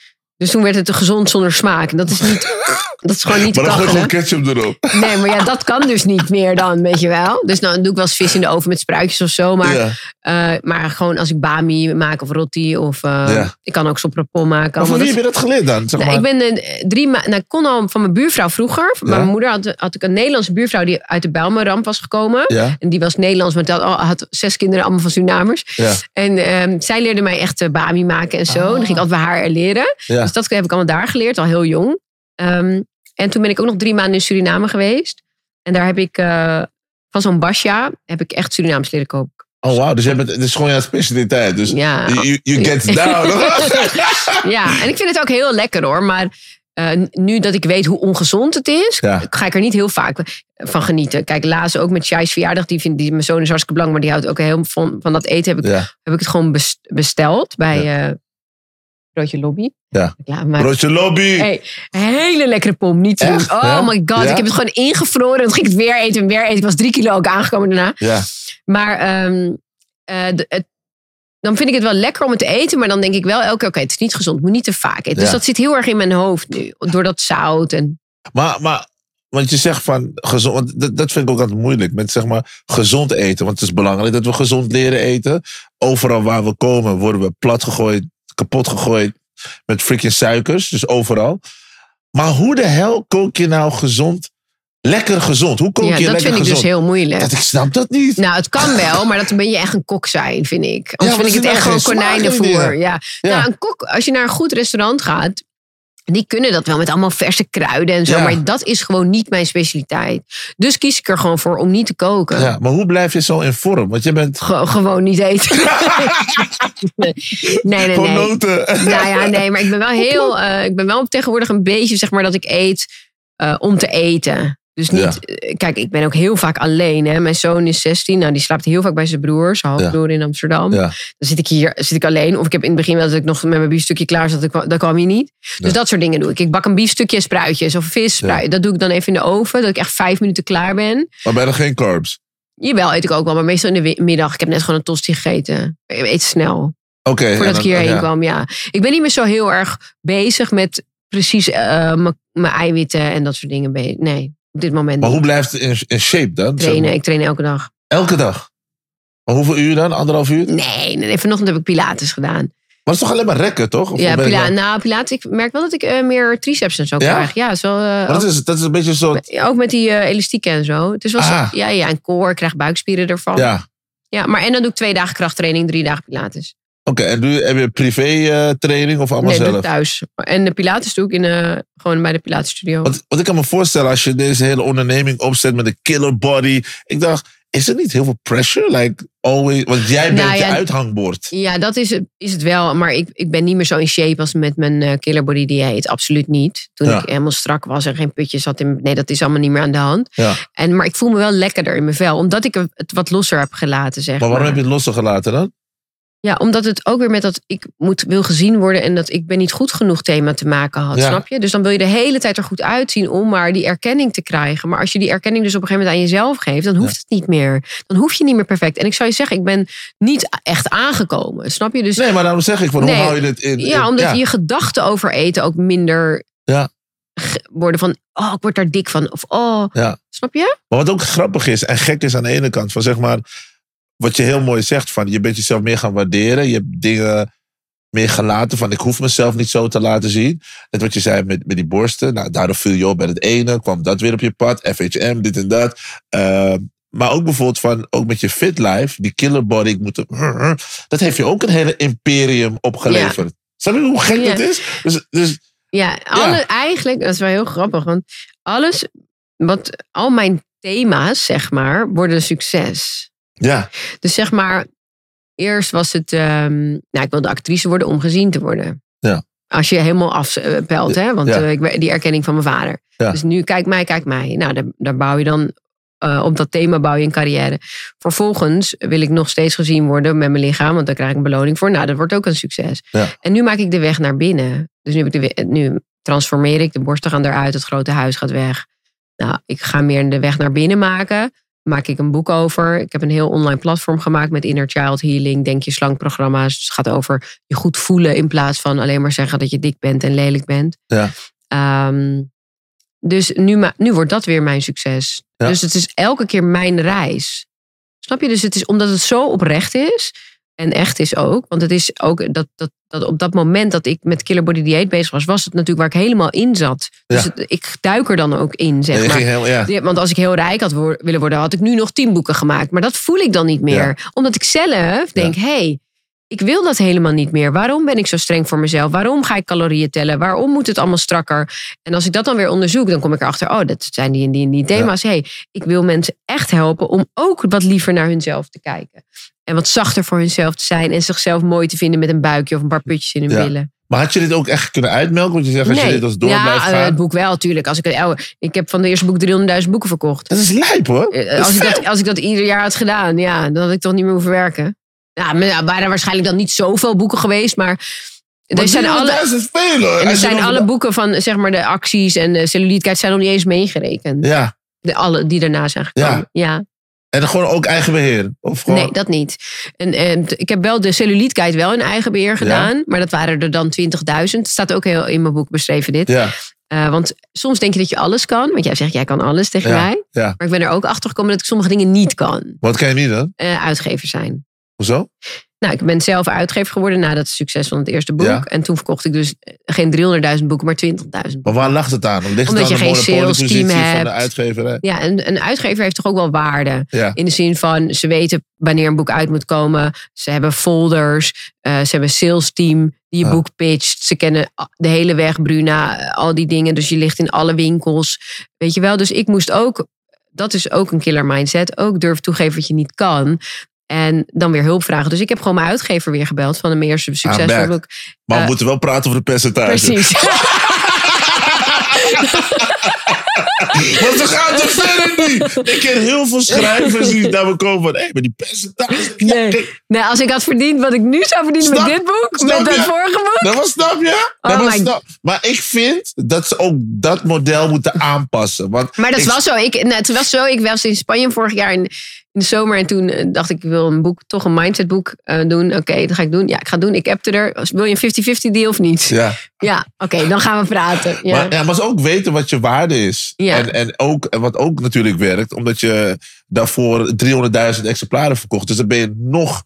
Dus toen werd het een gezond zonder smaak. En dat is niet. Dat is gewoon niet Maar dan gooi gewoon ketchup erop. Nee, maar ja, dat kan dus niet meer dan, weet je wel. Dus nou, dan doe ik wel eens vis in de oven met spruitjes of zo. Maar, ja. eh, maar gewoon als ik bami maak of roti. Of eh, Ja. ik kan ook sopropon maken. Maar van wie heb je dat geleerd dan? Zeg Nou, maar. ik ben eh, drie maanden. Nou, ik kon al van mijn buurvrouw vroeger. Ja. Mijn moeder had, had ik een Nederlandse buurvrouw die uit de Bijlmerramp was gekomen. En die was Nederlands, maar had, had zes kinderen, allemaal van Surinamers. En ehm, zij leerde mij echt bami maken en zo. Dan ging ik altijd bij haar leren. ja. Dus dat heb ik allemaal daar geleerd, al heel jong. Ehm, en toen ben ik ook nog drie maanden in Suriname geweest. En daar heb ik eh, van zo'n basja heb ik echt Surinaams leren koken. Oh, wauw. Dus het is gewoon jouw specialiteit. Dus Ja. you, you get down. Ja, en ik vind het ook heel lekker hoor. Maar eh, nu dat ik weet hoe ongezond het is, Ja. ga ik er niet heel vaak van genieten. Kijk, laatst ook met Shai's verjaardag. Die vindt, die, mijn zoon is hartstikke belangrijk, maar die houdt ook heel van, van dat eten. Heb ik, ja. heb ik het gewoon best- besteld bij eh Broodje Lobby. Ja. Broodje lobby. Hey, hele lekkere pom, niet. Echt? Oh my god, Ja? ik heb het gewoon ingevroren. En toen ging ik het weer eten en weer eten. Ik was drie kilo ook aangekomen daarna. Ja. Maar de- het, dan vind ik het wel lekker om het te eten. Maar dan denk ik wel elke keer, oké, het is niet gezond. Moet niet te vaak eten. Dus dat zit heel erg in mijn hoofd nu. Door dat zout. En, Maar, maar, want je zegt van gezond, want dat, dat vind ik ook altijd moeilijk. Met zeg maar gezond eten. Want het is belangrijk dat we gezond leren eten. Overal waar we komen worden we plat gegooid, kapot gegooid. Met freaking suikers. Dus overal. Maar hoe de hel kook je nou gezond? Lekker gezond. Hoe kook ja, je dat lekker vind ik gezond? dus heel moeilijk. Dat, ik snap dat niet. Nou, het kan wel, maar dan ben je echt een kok zijn, vind ik. Anders vind ik het echt gewoon konijnenvoer. Ja. Nou, een kok, als je naar een goed restaurant gaat, die kunnen dat wel met allemaal verse kruiden en zo. Ja. Maar dat is gewoon niet mijn specialiteit. Dus kies ik er gewoon voor om niet te koken. Ja, maar hoe blijf je zo in vorm? Want je bent Ge- gewoon niet eten. nee, nee, nee. gewoon nee. noten. Nou ja, nee, maar ik ben wel heel. eh, ik ben wel tegenwoordig een beetje, zeg maar, dat ik eet eh, om te eten. Dus niet. eh, Kijk, ik ben ook heel vaak alleen. Hè. Mijn zoon is 16. Nou, die slaapt heel vaak bij zijn broer, zijn halfbroer in Amsterdam. Ja. Dan zit ik hier zit ik alleen. Of ik heb in het begin wel dat ik nog met mijn biefstukje klaar zat. Dat, kwam- hij niet. Dus dat soort dingen doe ik. Ik bak een biefstukje spruitjes of vis. spruit- Dat doe ik dan even in de oven. Dat ik echt vijf minuten klaar ben. Maar ben er geen carbs? Jawel, eet ik ook wel. Maar meestal in de middag. Ik heb net gewoon een tosti gegeten. Ik eet snel. Oké. Voordat ik dan- hierheen ja. kwam, ja. Ik ben niet meer zo heel erg bezig met precies eh, mijn eiwitten en dat soort dingen. Nee, op dit moment Maar hoe blijft het in, in shape dan? Zeg trainen. maar. Ik train elke dag. Elke dag? Maar hoeveel uur dan? Anderhalf uur? Nee, nee, vanochtend heb ik pilates gedaan. Maar het is toch alleen maar rekken, toch? Of ja, pila nou- nou, pilates. Ik merk wel dat ik eh, meer triceps en zo Ja? krijg. Ja, zo, eh, Maar dat ook, is, dat is een beetje een soort... ja, ook met die eh, elastieken en zo. Het is wel zo- Ah. ja, ja, en core. Ik krijg buikspieren ervan. Ja. Ja, maar en dan doe ik twee dagen krachttraining, drie dagen pilates. Oké. En doe, je- heb je privé eh, training of allemaal nee, zelf? ik thuis. En de pilates doe ik in, eh, gewoon bij de pilatesstudio. Want, want ik kan me voorstellen, als je deze hele onderneming opzet met een killer body. Ik dacht, is er niet heel veel pressure? Like, always, want jij bent Nou je ja, uithangbord. Ja, dat is het, is het wel. Maar ik, ik ben niet meer zo in shape als met mijn eh, killer body dieet. Absoluut niet. Toen Ja. ik helemaal strak was en geen putjes had. In, nee, dat is allemaal niet meer aan de hand. Ja. En, maar ik voel me wel lekkerder in mijn vel. Omdat ik het wat losser heb gelaten, zeg Maar waarom heb je het losgelaten dan? Ja, omdat het ook weer met dat ik moet, wil gezien worden... en dat ik ben niet goed genoeg thema te maken had, Ja. snap je? Dus dan wil je de hele tijd er goed uitzien om maar die erkenning te krijgen. Maar als je die erkenning dus op een gegeven moment aan jezelf geeft... dan hoeft het niet meer. Dan hoef je niet meer perfect. En ik zou je zeggen, ik ben niet echt aangekomen, snap je? Dus Nee, maar daarom zeg ik, van, Nee. hoe hou je dit in? Ja, omdat je gedachten over eten ook minder Ja. worden van, oh, ik word daar dik van. Of, oh, Ja. snap je? Maar wat ook grappig is en gek is aan de ene kant, van zeg maar, wat je heel mooi zegt, van je bent jezelf meer gaan waarderen. Je hebt dingen meer gelaten van ik hoef mezelf niet zo te laten zien. Net wat je zei met, met die borsten. Nou, daardoor viel je op bij het ene, kwam dat weer op je pad. FHM, dit en dat. Ehm, maar ook bijvoorbeeld van, ook met je fit life, die killer body, ik moet dat heeft je ook een hele imperium opgeleverd. Snap je hoe gek Ja. dat is? Dus, dus Ja, alle, eigenlijk, dat is wel heel grappig. Want alles, wat, al mijn thema's, zeg maar, worden succes. Ja, Dus zeg maar, eerst was het, ehm, nou, ik wilde actrice worden om gezien te worden. Ja. Als je helemaal afpelt, hè? Want Ja. eh, ik, die erkenning van mijn vader. Ja. Dus nu, kijk mij, kijk mij. Nou, daar, daar bouw je dan, eh, op dat thema bouw je een carrière. Vervolgens wil ik nog steeds gezien worden met mijn lichaam, want daar krijg ik een beloning voor. Nou, dat wordt ook een succes. Ja. En nu maak ik de weg naar binnen. Dus nu, heb ik de, nu transformeer ik, de borsten gaan eruit, het grote huis gaat weg. Nou, ik ga meer de weg naar binnen maken. Maak ik een boek over. Ik heb een heel online platform gemaakt met Inner Child Healing, Denk je slank programma's. Dus het gaat over je goed voelen in plaats van alleen maar zeggen dat je dik bent en lelijk bent. Ja. Ehm, dus nu, nu wordt dat weer mijn succes. Ja. Dus het is elke keer mijn reis. Snap je? Dus het is omdat het zo oprecht is. En echt is ook. Want het is ook dat, dat, dat op dat moment dat ik met Killer Body Dieet bezig was, was het natuurlijk waar ik helemaal in zat. Dus het- ik duik er dan ook in, zeg maar. heel, ja. Want als ik heel rijk had wo- willen worden, had ik nu nog tien boeken gemaakt. Maar dat voel ik dan niet meer. Omdat ik zelf denk, hé, hey, ik wil dat helemaal niet meer. Waarom ben ik zo streng voor mezelf? Waarom ga ik calorieën tellen? Waarom moet het allemaal strakker? En als ik dat dan weer onderzoek, dan kom ik erachter, oh, dat zijn die en die en die thema's. hey, ik wil mensen echt helpen om ook wat liever naar hunzelf te kijken. En wat zachter voor hunzelf te zijn en zichzelf mooi te vinden met een buikje of een paar putjes in hun Ja. billen. Maar had je dit ook echt kunnen uitmelken? Want je zegt, als je dit als door ja, blijft eh, gaan. het boek wel, natuurlijk. Als ik, het- ik heb van de eerste boek 300.000 boeken verkocht. Dat is lijp hoor. Eh, Als ik, dat, als ik dat ieder jaar had gedaan, ja, dan had ik toch niet meer hoeven werken. Ja, maar ja, waren er waarschijnlijk dan niet zoveel boeken geweest, maar. Maar Er zijn, alle, 300.000 veel hoor. en er zijn alle boeken van zeg maar, de acties en de cellulietkijk zijn nog niet eens meegerekend. Ja, De, alle die daarna zijn gekomen. Ja. en gewoon ook eigen beheer. Of gewoon... Nee, dat niet. En, en ik heb wel de cellulietkijk wel in eigen beheer gedaan, maar dat waren er dan 20.000. Het staat ook heel in mijn boek beschreven dit. Ja, Eh, want soms denk je dat je alles kan, want jij zegt jij kan alles tegen Ja, mij. ja. Maar ik ben er ook achter gekomen dat ik sommige dingen niet kan. Wat kan je niet dan? Eh, uitgever zijn. Hoezo? Nou, ik ben zelf uitgever geworden na dat succes van het eerste boek. Ja. En toen verkocht ik dus geen 300.000 boeken, maar 20.000 boeken. Maar waar lag het aan? Ligt het Omdat aan je geen monopoliepositie sales team van de hebt. uitgeverij? Ja, en een uitgever heeft toch ook wel waarde. Ja. In de zin van, ze weten wanneer een boek uit moet komen. Ze hebben folders. eh, ze hebben een sales team die je Ah. boek pitcht. Ze kennen de hele weg, Bruna, eh, al die dingen. Dus je ligt in alle winkels. Weet je wel? Dus ik moest ook, dat is ook een killer mindset, ook durven toegeven wat je niet kan. En dan weer hulp vragen. Dus ik heb gewoon mijn uitgever weer gebeld van mijn eerste succesvolle back. boek. Maar we Eh, moeten wel praten over de percentage. Precies. Want we gaan toch verder niet? Ik ken heel veel schrijvers die naar me komen van... Hé, maar die percentage... Ja, Nee. nee, als ik had verdiend wat ik nu zou verdienen Snap- met dit boek, snap met dat vorige boek. Dat was snap je? Dat Oh was my- snap- Maar ik vind dat ze ook dat model moeten aanpassen. Want Maar dat ik- was zo. Ik, nou, het was zo. Ik was in Spanje vorig jaar in, in de zomer. En toen eh, dacht ik, ik wil een boek, toch een mindsetboek eh, doen. Oké, dat ga ik doen. Ja, ik ga het doen. Ik appte er. Wil je een 50-50 deal of niet? Ja, Ja. oké, dan gaan we praten. Ja. Maar, ja, maar ze ook weten wat je waarde is. Ja. En, en ook en wat ook natuurlijk werkt, omdat je daarvoor 300.000 exemplaren verkocht. Dus dan ben je nog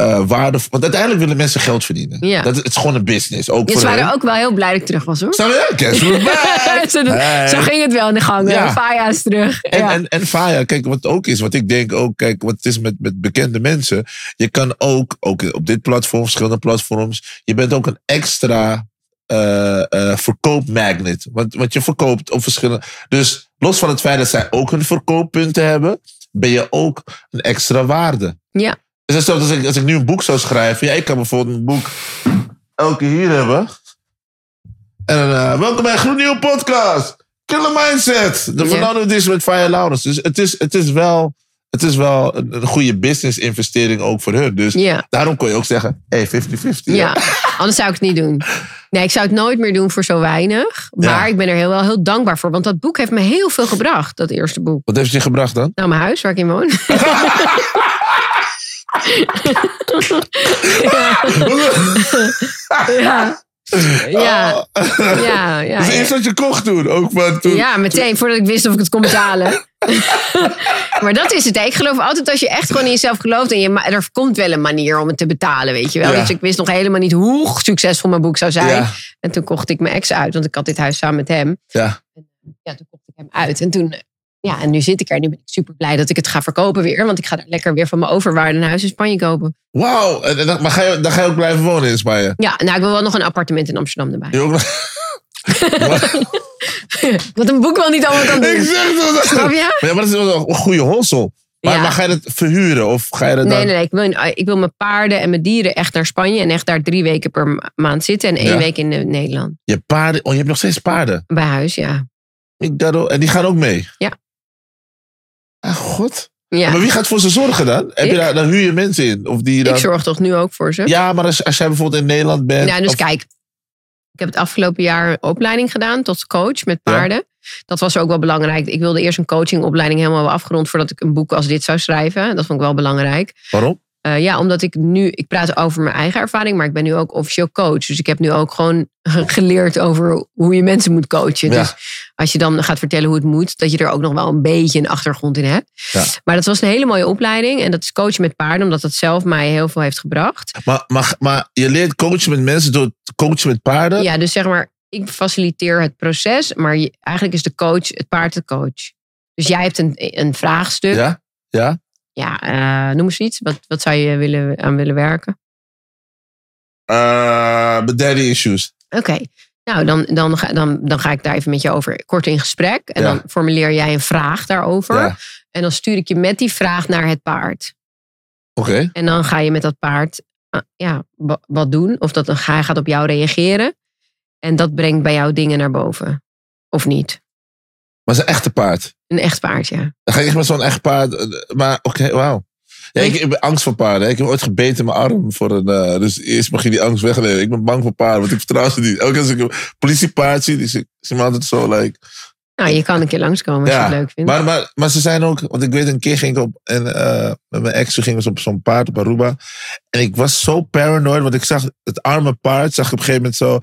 eh waardevol. Want uiteindelijk willen mensen geld verdienen. Ja. Dat, is- het is gewoon een business. Ook Ja, voor waren ook wel heel blij dat ik terug was hoor. Snap je? Guess back? zo, Hey. zo ging het wel in de gang. Ja. Ja. Faya is terug. En, ja. en, en Faya, kijk, wat ook is, wat ik denk ook, kijk, wat het is met, met bekende mensen. Je kan ook, ook op dit platform, verschillende platforms, je bent ook een extra eh eh verkoopmagnet. Want, want je verkoopt op verschillende. Dus los van het feit dat zij ook hun verkooppunten hebben, ben je ook een extra waarde. ja. Dus het is als ik, als ik nu een boek zou schrijven, ja, ik kan bijvoorbeeld een boek elke hier hebben. En dan, eh, welkom bij een gloednieuwe podcast. Killer Mindset. De. Fernando Edition met Fire Laurens. Dus het is, het is wel, het is wel een, een goede business investering ook voor hun. Dus daarom kon je ook zeggen, hey, 50-50. Ja, anders zou ik het niet doen. Nee, ik zou het nooit meer doen voor zo weinig. Maar Ja. ik ben er heel, wel heel dankbaar voor. Want dat boek heeft me heel veel gebracht, dat eerste boek. Wat heeft het je gebracht dan? Nou, mijn huis waar ik in woon. ja. ja. Ja, ja, ja. eerste wat je kocht toen. Ook van toen. Ja, meteen voordat ik wist of ik het kon betalen. maar dat is het. hè. Ik geloof altijd als je echt gewoon in jezelf gelooft. En je, er komt wel een manier om het te betalen, weet je wel. Ja. Dus ik wist nog helemaal niet hoe succesvol mijn boek zou zijn. Ja. En toen kocht ik mijn ex uit, want ik had dit huis samen met hem. Ja. Ja, toen kocht ik hem uit. En toen, ja, en nu zit ik er. Nu ben ik super blij dat ik het ga verkopen weer. Want ik ga daar lekker weer van mijn overwaarde een huis in Spanje kopen. Wauw. Maar ga je, dan ga je ook blijven wonen in Spanje? Ja, nou, ik wil wel nog een appartement in Amsterdam erbij. Je ook nog- Wat een boek wel niet allemaal kan ik doen. zeg dat. Snap je? Maar, ja, maar dat is wel een goede hossel. Maar, Ja. maar ga je dat verhuren? Of ga je dat dan... Nee, nee, nee. Ik wil, ik wil mijn paarden en mijn dieren echt naar Spanje. En echt daar drie weken per ma- maand zitten. En één Ja. week in eh, Nederland. Je paarden... Oh, je hebt nog steeds paarden. Bij huis, ja. Ik en die gaan ook mee? Ja. Ah, god. ja. Maar wie gaat voor ze zorgen dan? Heb je daar, dan huur je mensen in? Of die dan... Ik zorg toch nu ook voor ze? Ja, maar als, als jij bijvoorbeeld in Nederland bent... Nou, dus of- kijk. Ik heb het afgelopen jaar een opleiding gedaan tot coach met Ja. paarden. Dat was ook wel belangrijk. Ik wilde eerst een coachingopleiding helemaal afgerond voordat ik een boek als dit zou schrijven. Dat vond ik wel belangrijk. Waarom? Eh, ja, omdat ik nu, ik praat over mijn eigen ervaring, maar ik ben nu ook officieel coach. Dus ik heb nu ook gewoon geleerd over hoe je mensen moet coachen. Ja. Dus als je dan gaat vertellen hoe het moet, dat je er ook nog wel een beetje een achtergrond in hebt. Ja. Maar dat was een hele mooie opleiding. En dat is coachen met paarden, omdat dat zelf mij heel veel heeft gebracht. Maar, maar, maar je leert coachen met mensen door coachen met paarden? Ja, dus zeg maar, ik faciliteer het proces, maar je- eigenlijk is de coach het paard de coach. Dus jij hebt een, een vraagstuk. Ja, Ja? Ja? eh, noem eens iets. Wat, wat zou je willen, aan willen werken? Eh, met daddy issues. Oké, nou dan, dan, ga, dan, dan ga ik daar even met je over kort in gesprek. En Ja. dan formuleer jij een vraag daarover. Ja. En dan stuur ik je met die vraag naar het paard. Oké. En dan ga je met dat paard ah, ja, wa- wat doen. Of dat, hij gaat op jou reageren. En dat brengt bij jou dingen naar boven. Of niet. Maar het is een echte paard. Een echt paard, ja. Dan ga ik echt met zo'n echt paard. eh, Maar oké, wauw. Ja, ik, ik ben angst voor paarden. Ik heb ooit gebeten in mijn arm. Voor een, eh, dus eerst mag je die angst wegnemen. Ik ben bang voor paarden, want ik vertrouw ze niet. Ook als ik een politiepaard zie, die zie zie me altijd zo like... Nou, je kan een keer langskomen als je het leuk vindt. Maar, maar, maar ze zijn ook, want ik weet een keer ging ik op, en eh, met mijn ex gingen we op zo'n paard op Aruba. En ik was zo paranoid, want ik zag het arme paard, zag ik op een gegeven moment zo.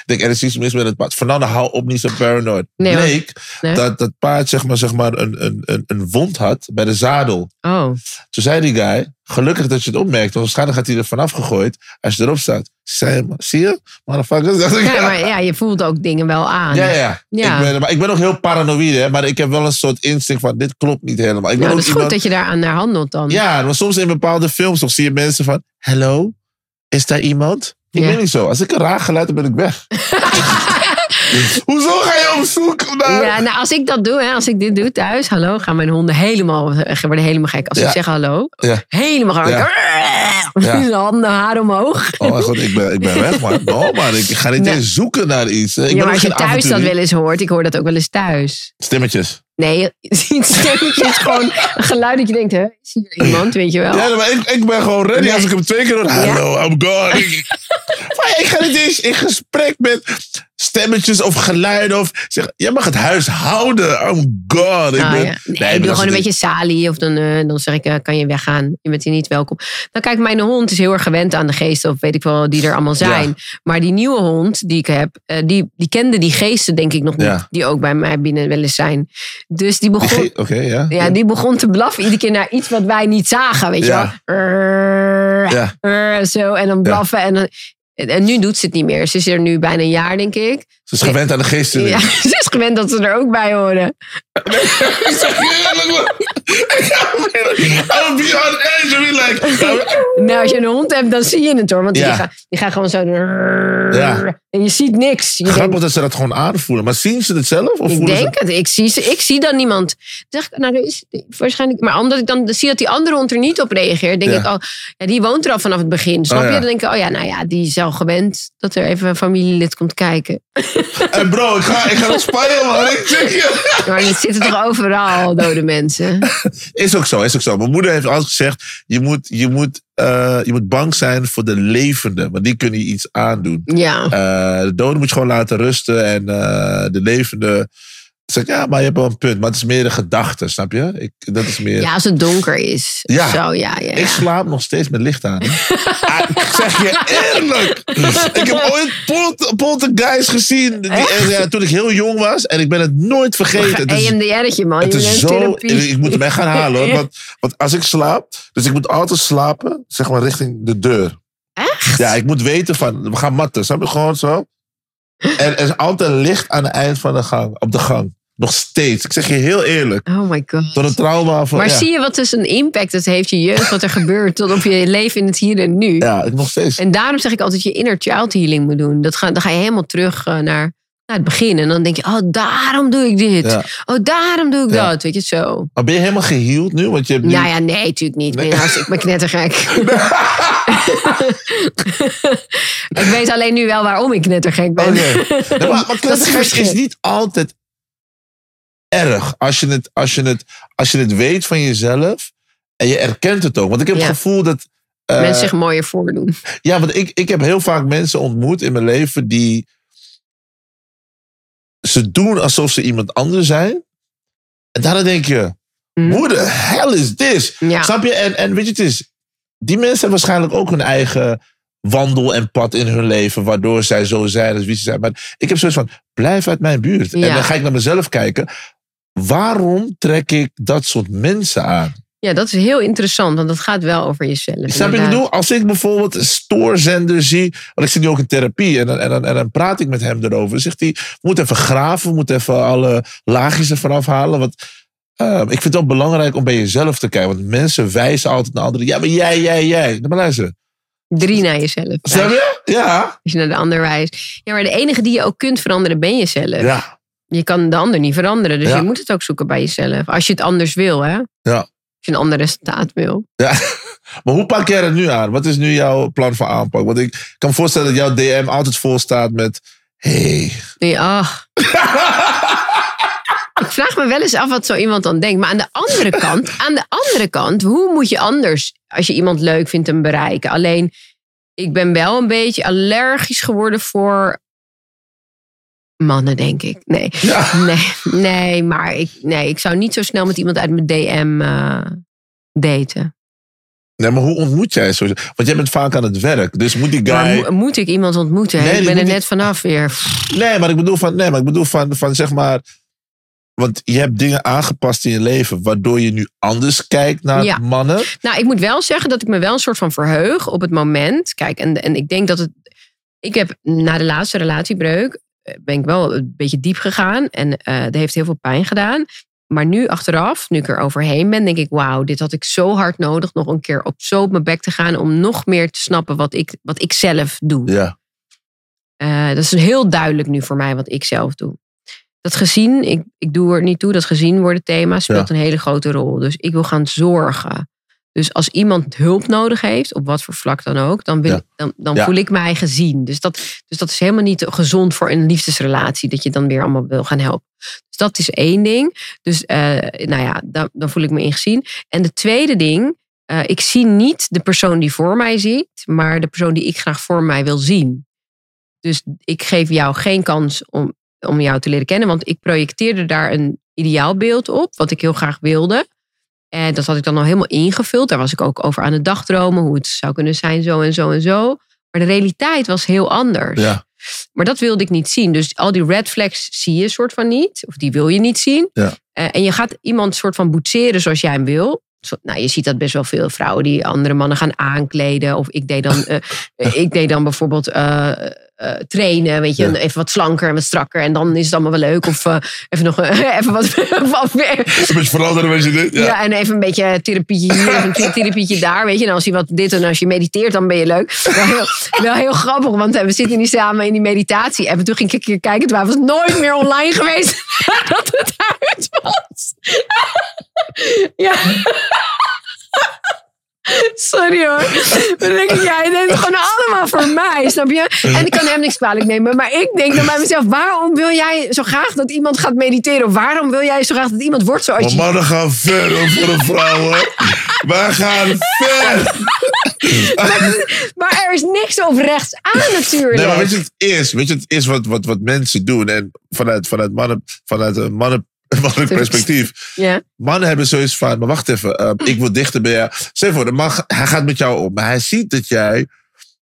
Ik denk, er is iets mis met het paard. Fernanda, hou op niet zo paranoid. Nee. Bleek Nee? dat dat paard zeg maar, zeg maar een, een, een, een wond had bij de zadel. Oh, Toen zei die guy, gelukkig dat je het opmerkt, want waarschijnlijk had hij er vanaf gegooid als je erop staat. Zie je, motherfucker? Dacht ik, ja, maar ja, je voelt ook dingen wel aan. ja, ja. Ja. Ik ben, maar ik ben ook heel paranoïde, hè, maar ik heb wel een soort instinct van dit klopt niet helemaal. Ik ben Nou, dat is goed iemand- dat je daaraan naar handelt dan. Ja, maar soms in bepaalde films nog zie je mensen van, hallo, is daar iemand? Ik ben niet zo. Als ik een raar geluid heb, ben ik weg. Hoezo ga je op zoek naar... Ja, nou, als ik dat doe, hè, als ik dit doe thuis, hallo, gaan mijn honden helemaal, eh, worden helemaal gek. Als ik zeg hallo, helemaal gaan. Ja. Ja. Handen, haar omhoog. Oh mijn god, ik ben, ik ben weg, man. No, man. Ik ga niet eens zoeken naar iets. Ik ja, ben maar als je thuis dat wel eens hoort, ik hoor dat ook wel eens thuis. Stemmetjes. Nee, stemmetjes gewoon een geluid dat je denkt, hè, is hier iemand, weet je wel. Ja, maar ik, ik ben gewoon ready als ik hem twee keer hoor. Hallo, I'm gone. Ik, maar ik ga niet eens in gesprek met stemmetjes of geluiden. Of zeg, jij mag het huis houden. I'm gone. Ik Ah, ben, ja. Nee, maar ik doe dat gewoon een beetje salie. Of dan, eh, dan zeg ik, eh, kan je weggaan. Je bent hier niet welkom. Dan kijk, mijn hond is heel erg gewend aan de geesten. Of weet ik wel, die er allemaal zijn. Maar die nieuwe hond die ik heb, eh, die, die kende die geesten denk ik nog niet. Ja. Die ook bij mij binnen wel eens zijn. Dus die begon... ja. Ja, die begon te blaffen iedere keer naar iets wat wij niet zagen, weet je Ja. wel. Rrrr, zo, en dan blaffen. En, dan, en nu doet ze het niet meer. Ze is er nu bijna een jaar, denk ik. Ze is gewend aan de geesten. Ja, ze is gewend dat ze er ook bij horen. man. I'll be on edge. I'll be like... Nou, als je een hond hebt, dan zie je het hoor. Want Ja. die, gaat, die gewoon zo... Ja. En je ziet niks. Je Grappig denkt, dat ze dat gewoon aanvoelen. Maar zien ze het zelf? Of ik ze- denk het. Ik zie, ze, ik zie dan niemand. Zeg nou, er is waarschijnlijk... Maar omdat ik dan zie dat die andere hond er niet op reageert... denk Ja. ik, oh, ja, die woont er al vanaf het begin. Snap Oh, je? Dan denk ik, oh ja, nou ja, die is al gewend... dat er even een familielid komt kijken. En bro, ik ga, ik ga naar Spanje, man. Ik zeg je. Maar er zitten toch overal dode mensen? Is ook zo, is ook zo. Mijn moeder heeft altijd gezegd: je moet, je moet, eh, je moet bang zijn voor de levenden, want die kunnen je iets aandoen. Ja. Eh, de doden moet je gewoon laten rusten en eh, de levenden zeg ja, maar je hebt wel een punt. Maar het is meer een gedachte, snap je? Ik, dat is meer... Ja, als het donker is. Ja. Zo, ja, ja, ja. Ik slaap nog steeds met licht aan. Ah, ik zeg je eerlijk. Ik heb ooit Polt- Poltergeist gezien. Die, ja, toen ik heel jong was. En ik ben het nooit vergeten. Het is, EMDR'tje, man. het is zo... Ik moet hem echt gaan halen. Hoor. Want, want als ik slaap... Dus ik moet altijd slapen, zeg maar, richting de deur. Echt? Ja, ik moet weten van... We gaan matten. Snap je? Gewoon zo. En er is altijd licht aan het eind van de gang. Op de gang. Nog steeds. Ik zeg je heel eerlijk. Oh my god. Door een trauma van... Maar ja, zie je wat dus een impact het heeft je jeugd, wat er gebeurt, tot op je leven in het hier en nu. Ja, nog steeds. En daarom zeg ik altijd je inner child healing moet doen. Dat ga, dan ga je helemaal terug eh, naar, naar het begin. En dan denk je, oh, daarom doe ik dit. Ja. Oh, daarom doe ik Ja. dat. Weet je, zo. Maar ben je helemaal geheeld nu? Want je hebt nu... Nou ja, nee, natuurlijk niet. Nee. Nee. Ik ben knettergek. ik weet alleen nu wel waarom ik knettergek ben. Oké. Nee, maar maar Dat is het knettergek is niet altijd erg. Als je, het, als, je het, als je het weet van jezelf en je erkent het ook. Want ik heb Ja. het gevoel dat... eh, Mensen zich mooier voordoen. Ja, want ik, ik heb heel vaak mensen ontmoet in mijn leven die... Ze doen alsof ze iemand anders zijn. En daarna denk je... Hm. Who the hell is this? Ja. Snap je? En, en weet je, het is... Die mensen hebben waarschijnlijk ook hun eigen wandel en pad in hun leven... waardoor zij zo zijn als wie ze zijn. Maar ik heb zoiets van, blijf uit mijn buurt. En dan ga ik naar mezelf kijken. Waarom trek ik dat soort mensen aan? Ja, dat is heel interessant, want dat gaat wel over jezelf. Snap je wat ik bedoel? Als ik bijvoorbeeld een stoorzender zie... Want ik zit nu ook in therapie en dan, en, dan, en dan praat ik met hem erover. Dan zegt hij, we moeten even graven. We moeten even alle laagjes ervan afhalen. Want eh, ik vind het wel belangrijk om bij jezelf te kijken. Want mensen wijzen altijd naar anderen. Ja, maar jij, jij, jij. Maar luister. Drie naar jezelf. Snap je? Ja. Als je naar de ander wijst. Ja, maar de enige die je ook kunt veranderen, ben jezelf. Ja. Je kan de ander niet veranderen. Dus Ja. je moet het ook zoeken bij jezelf. Als je het anders wil, hè? Ja. Als je een ander resultaat wil. ja. Maar hoe pak jij het nu aan? Wat is nu jouw plan van aanpak? Want ik kan me voorstellen dat jouw DM altijd vol staat met... Hey. Nee, ach. Ik vraag me wel eens af wat zo iemand dan denkt. Maar aan de andere kant, aan de andere kant, hoe moet je anders, als je iemand leuk vindt, hem bereiken? Alleen, ik ben wel een beetje allergisch geworden voor mannen, denk ik. Nee, Ja. nee, nee, maar ik, nee, ik zou niet zo snel met iemand uit mijn DM eh, daten. Nee, maar hoe ontmoet jij zo? Want jij bent vaak aan het werk. Dus moet die Maar guy... mo- moet ik iemand ontmoeten? Nee, ik ben er net ik- vanaf weer. Nee, maar ik bedoel van, nee, maar ik bedoel van, van zeg maar. Want je hebt dingen aangepast in je leven waardoor je nu anders kijkt naar Ja. mannen. Nou, ik moet wel zeggen dat ik me wel een soort van verheug op het moment. Kijk, en, en ik denk dat het. Ik heb na de laatste relatiebreuk. Ben ik wel een beetje diep gegaan. En eh dat heeft heel veel pijn gedaan. Maar nu achteraf, nu ik er overheen ben, denk ik: wauw, dit had ik zo hard nodig. Nog een keer op zo op mijn bek te gaan. om nog meer te snappen wat ik, wat ik zelf doe. Ja. Eh, dat is heel duidelijk nu voor mij wat ik zelf doe. Dat gezien, ik, ik doe er niet toe, dat gezien worden thema speelt een hele grote rol. Dus ik wil gaan zorgen. Dus als iemand hulp nodig heeft, op wat voor vlak dan ook, dan, wil, Ja. dan, dan Ja. voel ik mij gezien. Dus dat, dus dat is helemaal niet gezond voor een liefdesrelatie, dat je dan weer allemaal wil gaan helpen. Dus dat is één ding. Dus eh, nou ja, dan, dan voel ik me ingezien. En de tweede ding, eh, ik zie niet de persoon die voor mij ziet, maar de persoon die ik graag voor mij wil zien. Dus ik geef jou geen kans om, om jou te leren kennen, want ik projecteerde daar een ideaalbeeld op, wat ik heel graag wilde. En dat had ik dan al helemaal ingevuld. Daar was ik ook over aan het dagdromen, hoe het zou kunnen zijn, zo en zo en zo. Maar de realiteit was heel anders. Ja. Maar dat wilde ik niet zien. Dus al die red flags zie je soort van niet. Of die wil je niet zien. Ja. Eh, en je gaat iemand soort van boetseren zoals jij hem wil. Zo- Nou, je ziet dat best wel veel vrouwen die andere mannen gaan aankleden. Of ik deed dan, eh, eh, ik deed dan bijvoorbeeld eh, trainen. Weet je, Ja. even wat slanker en wat strakker. En dan is het allemaal wel leuk. Of eh, even nog eh, even wat, wat meer. Een beetje veranderen, weet je dit? Ja. Ja. en even een beetje therapietje hier, even een therapietje daar, weet je. En als je wat dit en als je mediteert, dan ben je leuk. Wel heel, wel heel grappig, want we zitten nu samen in die meditatie. En toen ging ik een keer kijken, toen was het nooit meer online geweest dat het uit was. ja. Sorry hoor. Dan denk ik, jij deed het gewoon allemaal voor mij, snap je? En ik kan hem niks kwalijk nemen. Maar ik denk dan bij mezelf, waarom wil jij zo graag dat iemand gaat mediteren? Of waarom wil jij zo graag dat iemand wordt zoals Maar je? mannen gaan ver hoor, voor de vrouwen. Wij gaan ver. maar, maar er is niks oprechts aan natuurlijk. Nee, maar weet je wat het is? Weet je wat het is wat, wat, wat mensen doen? En vanuit, vanuit, mannen, vanuit een mannen, mannelijk perspectief. ja. Mannen hebben zoiets van, maar wacht even. eh, ik wil dichter bij jou. Je voor, de man, hij gaat met jou om. Maar hij ziet dat jij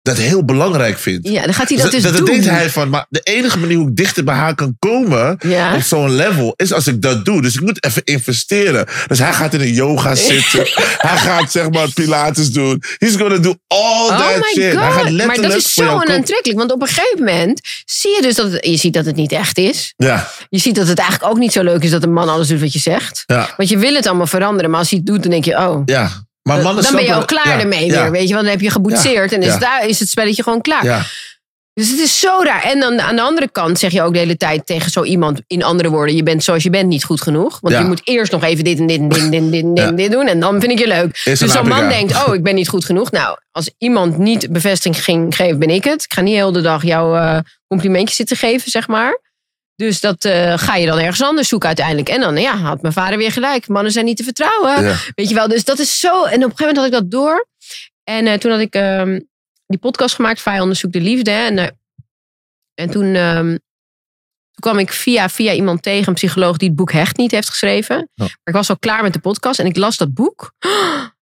dat heel belangrijk vindt. ja, dan gaat hij dat dus dat doen. denkt hij van, maar de enige manier hoe ik dichter bij haar kan komen Ja. op zo'n level is als ik dat doe. Dus ik moet even investeren. Dus hij gaat in een yoga zitten. hij gaat zeg maar pilates doen. He's gonna do all Oh that my shit. Hij gaat god. Maar letterlijk dat is zo onaantrekkelijk. Want op een gegeven moment zie je dus dat het, je ziet dat het niet echt is. Ja, Je ziet dat het eigenlijk ook niet zo leuk is dat een man alles doet wat je zegt. ja, Want je wil het allemaal veranderen. Maar als hij het doet, dan denk je, oh. ja. Maar mannen dan ben je ook klaar ermee weer. Weet je, want dan heb je geboetseerd. En is daar is het spelletje gewoon klaar. Dus het is zo raar. En dan aan de andere kant zeg je ook de hele tijd tegen zo iemand, in andere woorden, je bent zoals je bent niet goed genoeg. Want Ja. je moet eerst nog even dit en dit en dit en dit en dit, en dit, Ja. en dit doen. En dan vind ik je leuk. dus zo'n man denkt, oh, ik ben niet goed genoeg. Nou, als iemand niet bevestiging ging geven, ben ik het. Ik ga niet heel de dag jouw eh, complimentjes zitten geven, zeg maar. Dus dat eh, ga je dan ergens anders zoeken uiteindelijk. En dan, ja, had mijn vader weer gelijk. Mannen zijn niet te vertrouwen. ja. Weet je wel, dus dat is zo. En op een gegeven moment had ik dat door. En eh, toen had ik ehm, die podcast gemaakt, Vijanden zoekt de liefde. hè. En, eh, en toen, ehm, toen kwam ik via, via iemand tegen, een psycholoog die het boek Hecht niet heeft geschreven. Maar ik was al klaar met de podcast en ik las dat boek.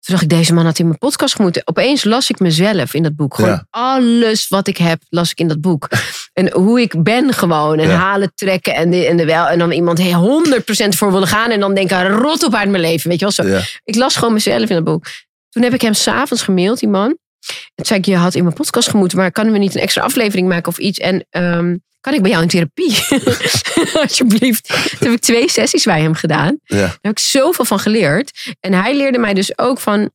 Toen dacht ik, deze man had in mijn podcast gemoeten. Opeens las ik mezelf in dat boek. Gewoon Ja. alles wat ik heb, las ik in dat boek. En hoe ik ben gewoon. En Ja. halen, trekken en, de, en, de wel. En dan iemand hey, 100% voor willen gaan. En dan denken, rot op uit mijn leven. Weet je wel zo. Ja. Ik las gewoon mezelf in dat boek. Toen heb ik hem s'avonds gemaild, die man. En toen zei ik, je had in mijn podcast gemoeten, maar kunnen we niet een extra aflevering maken of iets? En ehm, kan ik bij jou in therapie? Alsjeblieft. Toen heb ik twee sessies bij hem gedaan. Ja. Daar heb ik zoveel van geleerd. En hij leerde mij dus ook van,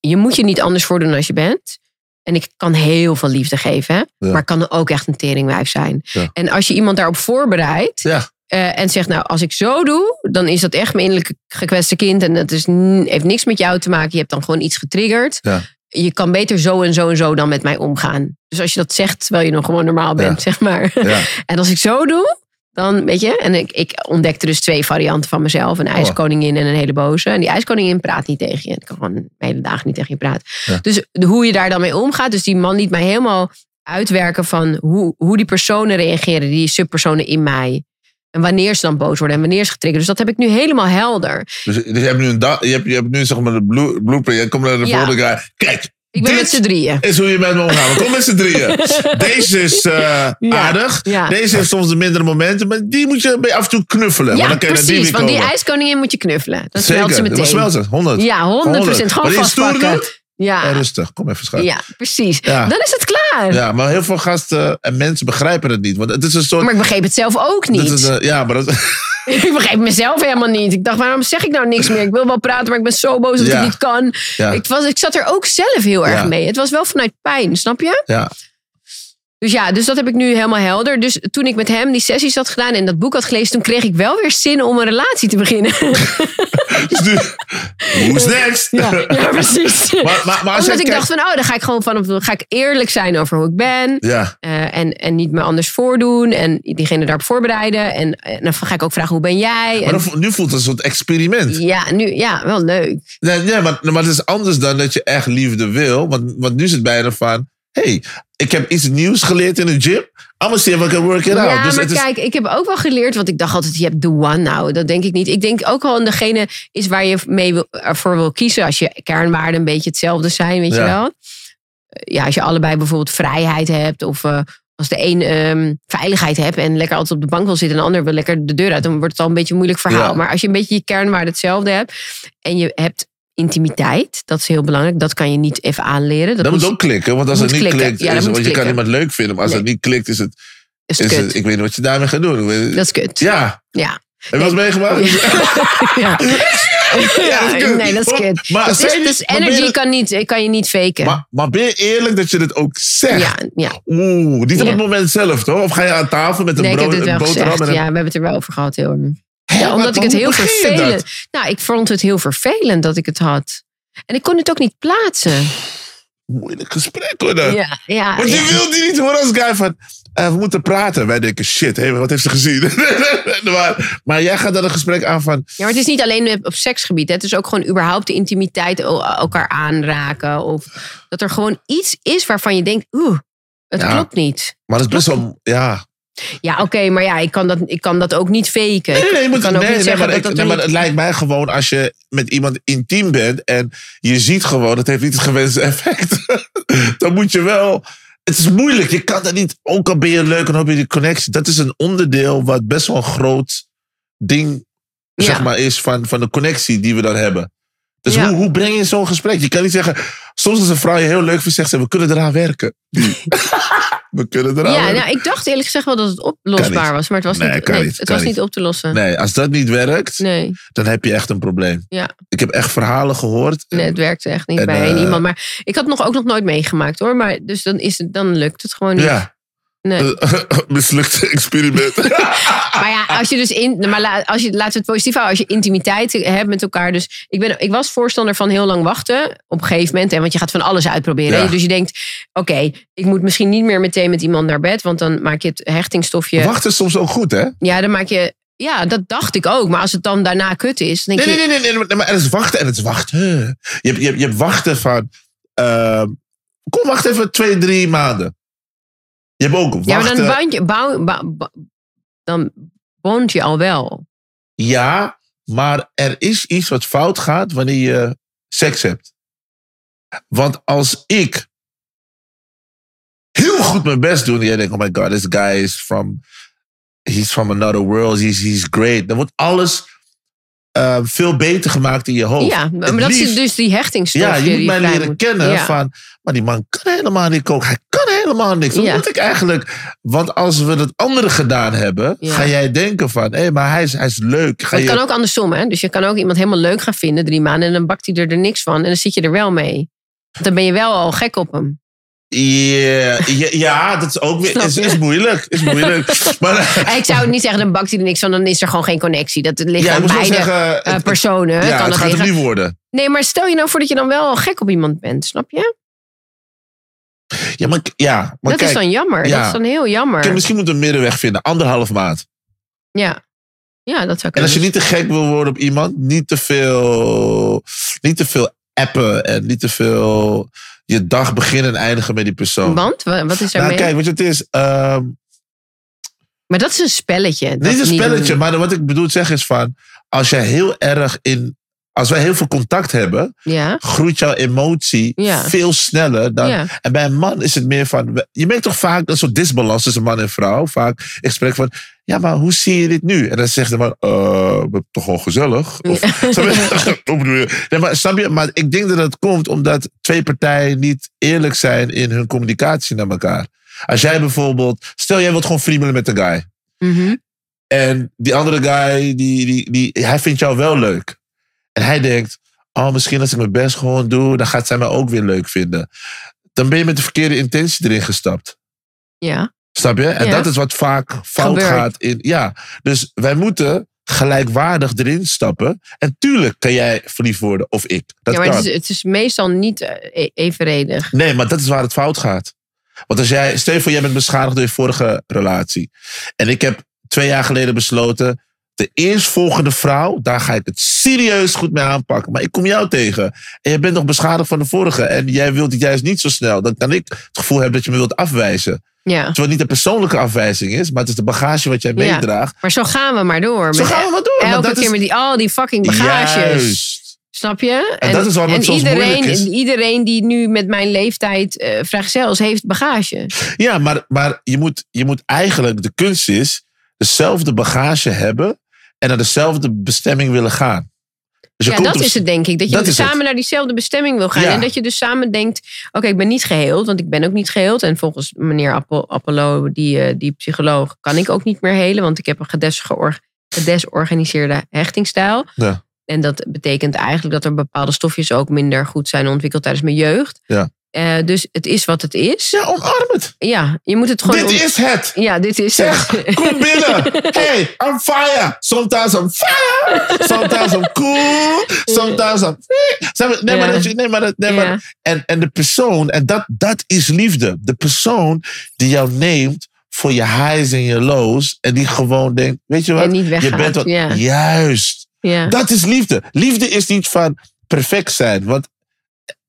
je moet je niet anders voordoen als je bent. En ik kan heel veel liefde geven, hè? Ja. maar kan ook echt een teringwijf zijn. Ja. En als je iemand daarop voorbereidt, Ja. eh, en zegt, nou, als ik zo doe, dan is dat echt mijn innerlijke gekwetste kind. En dat is, heeft niks met jou te maken. Je hebt dan gewoon iets getriggerd. Ja. Je kan beter zo en zo en zo dan met mij omgaan. Dus als je dat zegt terwijl je nog gewoon normaal bent, zeg maar. Ja. En als ik zo doe, dan weet je. En ik, ik ontdekte dus twee varianten van mezelf: een ijskoningin en een hele boze. En die ijskoningin praat niet tegen je. Ik kan gewoon de hele dagen niet tegen je praten. Ja. Dus hoe je daar dan mee omgaat. Dus die man liet mij helemaal uitwerken van hoe, hoe die personen reageren, die subpersonen in mij. En wanneer ze dan boos worden en wanneer ze getriggerd. Dus dat heb ik nu helemaal helder. Dus, dus je hebt nu een da- je hebt, je hebt nu zeg maar de blue- blueprint. Je komt naar de Ja. volgende guy. Kijk, Ik ben dit met z'n drieën. is hoe je met me omgaat. Kom met z'n drieën. Deze is Ja. aardig. Ja. Deze heeft soms de mindere momenten. Maar die moet je bij af en toe knuffelen. Ja, want dan kan je die precies. weer Want die ijskoningin moet je knuffelen. Dat Zeker. smelt ze Dat meteen. smelt ze. 100. Ja, 100 procent. Gewoon Maar die vastpakken. Ja. Ja, rustig. Kom even schat. ja, precies. Ja. Dan is het klaar. Ja, maar heel veel gasten en mensen begrijpen het niet. Want het is een soort... Maar ik begreep het zelf ook niet. dat is, eh, ja, maar dat, Ik begreep mezelf helemaal niet. Ik dacht, waarom zeg ik nou niks meer? Ik wil wel praten, maar ik ben zo boos dat Ja. ik niet kan. Ja. Ik, was, ik zat er ook zelf heel erg mee. Het was wel vanuit pijn, snap je? ja. Dus ja, dus dat heb ik nu helemaal helder. Dus toen ik met hem die sessies had gedaan en dat boek had gelezen, toen kreeg ik wel weer zin om een relatie te beginnen. Dus nu, who's next? ja, ja, precies. Maar, maar, Omdat ik kijkt- dacht van, oh, dan ga ik gewoon van, ga ik eerlijk zijn over hoe ik ben. Ja, Eh, en, en niet me anders voordoen. En diegene daarop voorbereiden. En, en dan ga ik ook vragen, hoe ben jij? maar En, dan vo- nu voelt het een soort experiment. ja, nu, ja, wel leuk. Nee, nee, maar, maar het is anders dan dat je echt liefde wil. Want, want nu is het bijna van... hey, ik heb iets nieuws geleerd in de gym. I'm gonna see if I can work it out. Ja, dus maar is, kijk, ik heb ook wel geleerd, want ik dacht altijd, je hebt the one nou. Dat denk ik niet. Ik denk ook wel degene is waar je mee wil, ervoor wil kiezen. Als je kernwaarden een beetje hetzelfde zijn, weet je wel. Ja, als je allebei bijvoorbeeld vrijheid hebt of... eh, als de een ehm, veiligheid hebt en lekker altijd op de bank wil zitten... en de ander wil lekker de deur uit... dan wordt het al een beetje een moeilijk verhaal. Ja. Maar als je een beetje je kernwaarden hetzelfde hebt... en je hebt intimiteit, dat is heel belangrijk. Dat kan je niet even aanleren. Dat, dat moet ook klikken. Want als het niet klikken. klikt... Ja, is, want je kan iemand leuk vinden. Maar als Nee. het niet klikt, is het... is het ik weet niet wat je daarmee gaat doen. Ik weet- Dat is kut. Ja. Ja. Heb je wel eens meegemaakt? ja. Ja, dat is kut. nee, dat is kut. Maar dus niet- maar ben energy je- kan, niet, kan je niet faken. Maar, maar ben je eerlijk dat je dit ook zegt? ja, ja. Oeh, niet op Ja. het moment zelf, toch? Of ga je aan tafel met een Nee, ik heb brood, dit een wel boterham gezegd. en Ja, we hebben het er wel over gehad. Heel erg. Ja, omdat ik het heel vervelend... Nou, ik vond het heel vervelend dat ik het had. En ik kon het ook niet plaatsen. Moeilijk gesprek hoor. Ja, ja, Want je ja. wil die niet horen als guy van... eh, we moeten praten. Wij denken, shit, wat heeft ze gezien? maar, maar jij gaat dan een gesprek aan van... Ja, maar het is niet alleen op seksgebied. hè. Het is ook gewoon überhaupt de intimiteit el- elkaar aanraken. Of dat er gewoon iets is waarvan je denkt, oeh, het Ja. klopt niet. Maar dat is best wel... Ja, Ja, oké, maar ja, ik kan, dat, ik kan dat ook niet faken. Nee, nee, je ik moet, kan ook niet zeggen maar, dat ik- dat nee, maar niet- het lijkt mij gewoon als je met iemand intiem bent en je ziet gewoon, het heeft niet het gewenste effect. dan moet je wel. Het is moeilijk. Je kan dat niet. Ook al ben je leuk en heb je die connectie. Dat is een onderdeel wat best wel een groot ding Ja. zeg maar, is van, van de connectie die we dan hebben. Dus Ja. hoe, hoe breng je zo'n gesprek? Je kan niet zeggen. Soms als een vrouw je heel leuk vindt, zegt ze: We kunnen eraan werken. we kunnen eraan Ja, werken. nou, ik dacht eerlijk gezegd wel dat het oplosbaar was. Maar het was, Nee, niet, nee, niet, het was niet niet. op te lossen. Nee, als dat niet werkt, Nee, dan heb je echt een probleem. ja. Ik heb echt verhalen gehoord. nee, het werkte echt niet En, bij één eh, iemand. Maar ik had nog ook nog nooit meegemaakt hoor. Maar dus dan, is het, dan lukt het gewoon niet. Ja, Nee. mislukte experiment. Maar ja, als je dus in, maar la- als je, laten we het positief houden, als je intimiteit hebt met elkaar. Dus ik, ben, ik was voorstander van heel lang wachten op een gegeven moment. Hè, want je gaat van alles uitproberen. Ja. Dus je denkt, oké, ik moet misschien niet meer meteen met iemand naar bed. Want dan maak je het hechtingstofje. Wachten is soms ook goed, hè? Ja, dan maak je. Ja, dat dacht ik ook. Maar als het dan daarna kut is, denk Nee, je. nee, nee, nee, nee, nee, maar het is wachten en het is wachten. Je hebt, je hebt, je hebt wachten van. ehm, kom, wacht even twee, drie maanden. Je hebt ook wachten. ja, maar dan je, bouw, bouw- bouw- dan bond je al wel. Ja, maar er is iets wat fout gaat wanneer je seks hebt. Want als ik heel goed mijn best doe en jij denkt, oh my god, this guy is from, he's from another world, he's, he's great. Dan wordt alles eh, veel beter gemaakt in je hoofd. ja, maar Het dat is dus die hechtingstofje. ja, je moet mij leren moet- kennen Ja. van, maar die man kan helemaal niet koken. Hij helemaal niks. Ja. moet ik eigenlijk? Want als we het andere gedaan hebben, Ja. ga jij denken van, hé, maar hij is, hij is leuk. Ga het je, kan ook andersom, hè? Dus je kan ook iemand helemaal leuk gaan vinden drie maanden en dan bakt hij er, er niks van en dan zit je er wel mee. Want dan ben je wel al gek op hem. Ja, ja, ja, dat is ook weer is, is moeilijk. Is moeilijk. Maar, ik zou niet zeggen, dan bakt hij er niks van, dan is er gewoon geen connectie. Dat ligt ja, aan beide zeggen, eh, het, personen. ja, kan het dat gaat liggen. niet worden. Nee, maar stel je nou voor dat je dan wel al gek op iemand bent, snap je? Ja, maar, ja, maar dat kijk, is dan jammer. ja. Dat is dan heel jammer. kijk, misschien moeten we een middenweg vinden. Anderhalf maand. Ja. ja, dat zou En kunnen. als je niet te gek wil worden op iemand, niet te veel, niet te veel appen en niet te veel je dag beginnen en eindigen met die persoon. Want, Wa- wat is er Nou, mee? kijk, weet je, het is. ehm Maar dat is een spelletje. dat niet een spelletje, maar wat ik bedoel zeggen is van. Als jij heel erg in. Als wij heel veel contact hebben, Ja, groeit jouw emotie Ja. veel sneller dan. Ja. En bij een man is het meer van. Je merkt toch vaak een soort disbalans tussen man en vrouw. Vaak ik spreek van. Ja, maar hoe zie je dit nu? En dan zegt de man. eh toch wel gezellig. Of? Nee, maar, snap je? maar ik denk dat het komt omdat twee partijen niet eerlijk zijn in hun communicatie naar elkaar. Als jij bijvoorbeeld. Stel, jij wilt gewoon friemelen met een guy. Mhm. En die andere guy, die, die, die, hij vindt jou wel leuk. En hij denkt, oh, misschien als ik mijn best gewoon doe, dan gaat zij mij ook weer leuk vinden. Dan ben je met de verkeerde intentie erin gestapt. ja. Snap je? En Ja. dat is wat vaak fout Gebeurt. gaat. In, ja, dus wij moeten gelijkwaardig erin stappen. En tuurlijk kan jij verliefd worden, of ik. Dat ja, maar kan. het is, het is meestal niet eh, e- evenredig. Nee, maar dat is waar het fout gaat. Want als jij, stel voor, jij bent beschadigd door je vorige relatie. En ik heb twee jaar geleden besloten, de eerstvolgende vrouw, daar ga ik het serieus goed mee aanpakken. Maar ik kom jou tegen. En jij bent nog beschadigd van de vorige. En jij wilt het juist niet zo snel. Dan kan ik het gevoel hebben dat je me wilt afwijzen. Ja. Terwijl het niet een persoonlijke afwijzing is, maar het is de bagage wat jij Ja. meedraagt. Maar zo gaan we maar door. Zo gaan we maar door. Elke dat keer is, met die, al die fucking bagages. Juist. Snap je? En dat is het en soms iedereen, is. iedereen die nu met mijn leeftijd eh vrijgezel is, heeft bagage. Ja, maar, maar je, moet, je moet eigenlijk, de kunst is, dezelfde bagage hebben en naar dezelfde bestemming willen gaan. Dus Ja, dat op- is het denk ik. Dat je Dat samen het. naar diezelfde bestemming wil gaan. Ja. En dat je dus samen denkt, oké, ik ben niet geheeld. Want ik ben ook niet geheeld. En volgens meneer Apollo, Apollo die, eh, die psycholoog, kan ik ook niet meer helen. Want ik heb een gedes gedesorganiseerde hechtingstijl. Ja. En dat betekent eigenlijk dat er bepaalde stofjes ook minder goed zijn ontwikkeld tijdens mijn jeugd. Ja. Eh, dus het is wat het is. Ja, omarm het. Ja, je moet het gewoon... Dit om- is het. Ja, dit is Zeg, het. kom binnen. Hey, I'm fire. Sometimes I'm fire. Sometimes I'm cool. Sometimes I'm... Nee, maar dat, nee, maar dat, nee, maar, Ja. en, en de persoon, en dat, dat is liefde. De persoon die jou neemt voor je highs en je lows. En die gewoon denkt, weet je wat? En niet je weggaat, bent wat, ja. Juist. Ja. Dat is liefde. Liefde is niet van perfect zijn. Want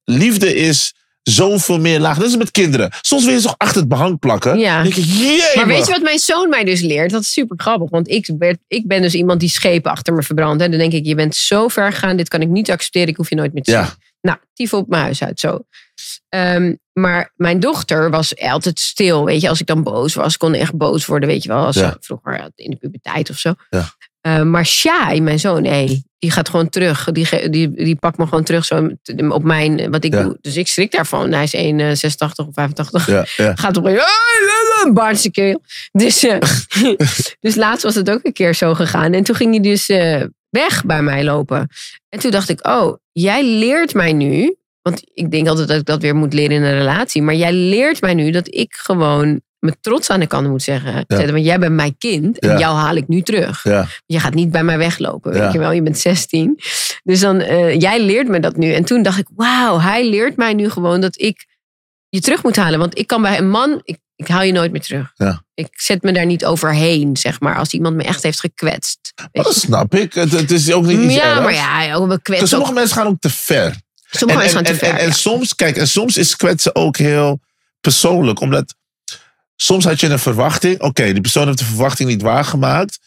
liefde is zoveel meer laag. Dat is met kinderen. Soms wil je toch achter het behang plakken. Ja. Dan denk ik, jee, Maar weet je wat mijn zoon mij dus leert? Dat is super grappig. Want ik, werd, ik ben dus iemand die schepen achter me verbrandt. En dan denk ik, je bent zo ver gegaan. Dit kan ik niet accepteren. Ik hoef je nooit meer te zien. Ja. Nou, tief op mijn huis uit zo. Ehm, maar mijn dochter was altijd stil. Weet je, als ik dan boos was, kon ik echt boos worden. Weet je wel, als Ja. vroeger in de puberteit of zo. Ja. Ehm, maar Shai, mijn zoon, nee. Die gaat gewoon terug. Die, die, die pakt me gewoon terug zo op mijn, eh, wat ik Ja. doe. Dus ik schrik daarvan. Hij is 1,86 of 85 Ja, ja. gaat op een keel. Dus, eh, dus laatst was het ook een keer zo gegaan. En toen ging hij dus eh, weg bij mij lopen. En toen dacht ik, oh, jij leert mij nu. Want ik denk altijd dat ik dat weer moet leren in een relatie. Maar jij leert mij nu dat ik gewoon me trots aan de kant moet zeggen. Want jij bent mijn kind en Ja. jou haal ik nu terug. Ja. Je gaat niet bij mij weglopen, weet je wel. Je bent 16. Dus dan, eh, jij leert me dat nu. En toen dacht ik, wauw, hij leert mij nu gewoon dat ik je terug moet halen. Want ik kan bij een man, ik, ik haal je nooit meer terug. Ja. Ik zet me daar niet overheen, zeg maar. Als iemand me echt heeft gekwetst. Dat snap ik. Het, het is ook niet iets Ja, ergs. maar ja, ook wel kwetsen. sommige ook- mensen gaan ook te ver. Sommige mensen gaan en, te ver. en, en soms, kijk, en soms is kwetsen ook heel persoonlijk. Omdat soms had je een verwachting. Oké, die persoon heeft de verwachting niet waargemaakt.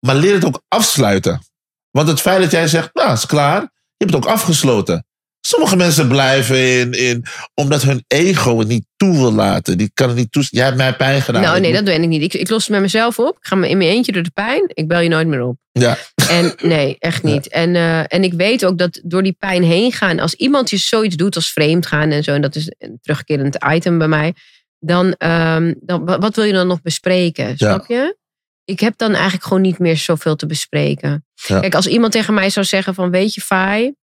Maar leer het ook afsluiten. Want het feit dat jij zegt, nou, is klaar. Je hebt het ook afgesloten. Sommige mensen blijven in, in omdat hun ego het niet toe wil laten. Die kan het niet toe. Jij hebt mij pijn gedaan. Nou, nee, dat ben ik niet. Ik, ik los het met mezelf op. Ik ga me in mijn eentje door de pijn. Ik bel je nooit meer op. Ja, En nee, echt niet. En, eh, en ik weet ook dat door die pijn heen gaan, als iemand je zoiets doet als vreemd gaan en zo, en dat is een terugkerend item bij mij, dan, ehm, dan wa- wat wil je dan nog bespreken? Snap je? Ik heb dan eigenlijk gewoon niet meer zoveel te bespreken. Ja. Kijk, als iemand tegen mij zou zeggen van, weet je, Fai,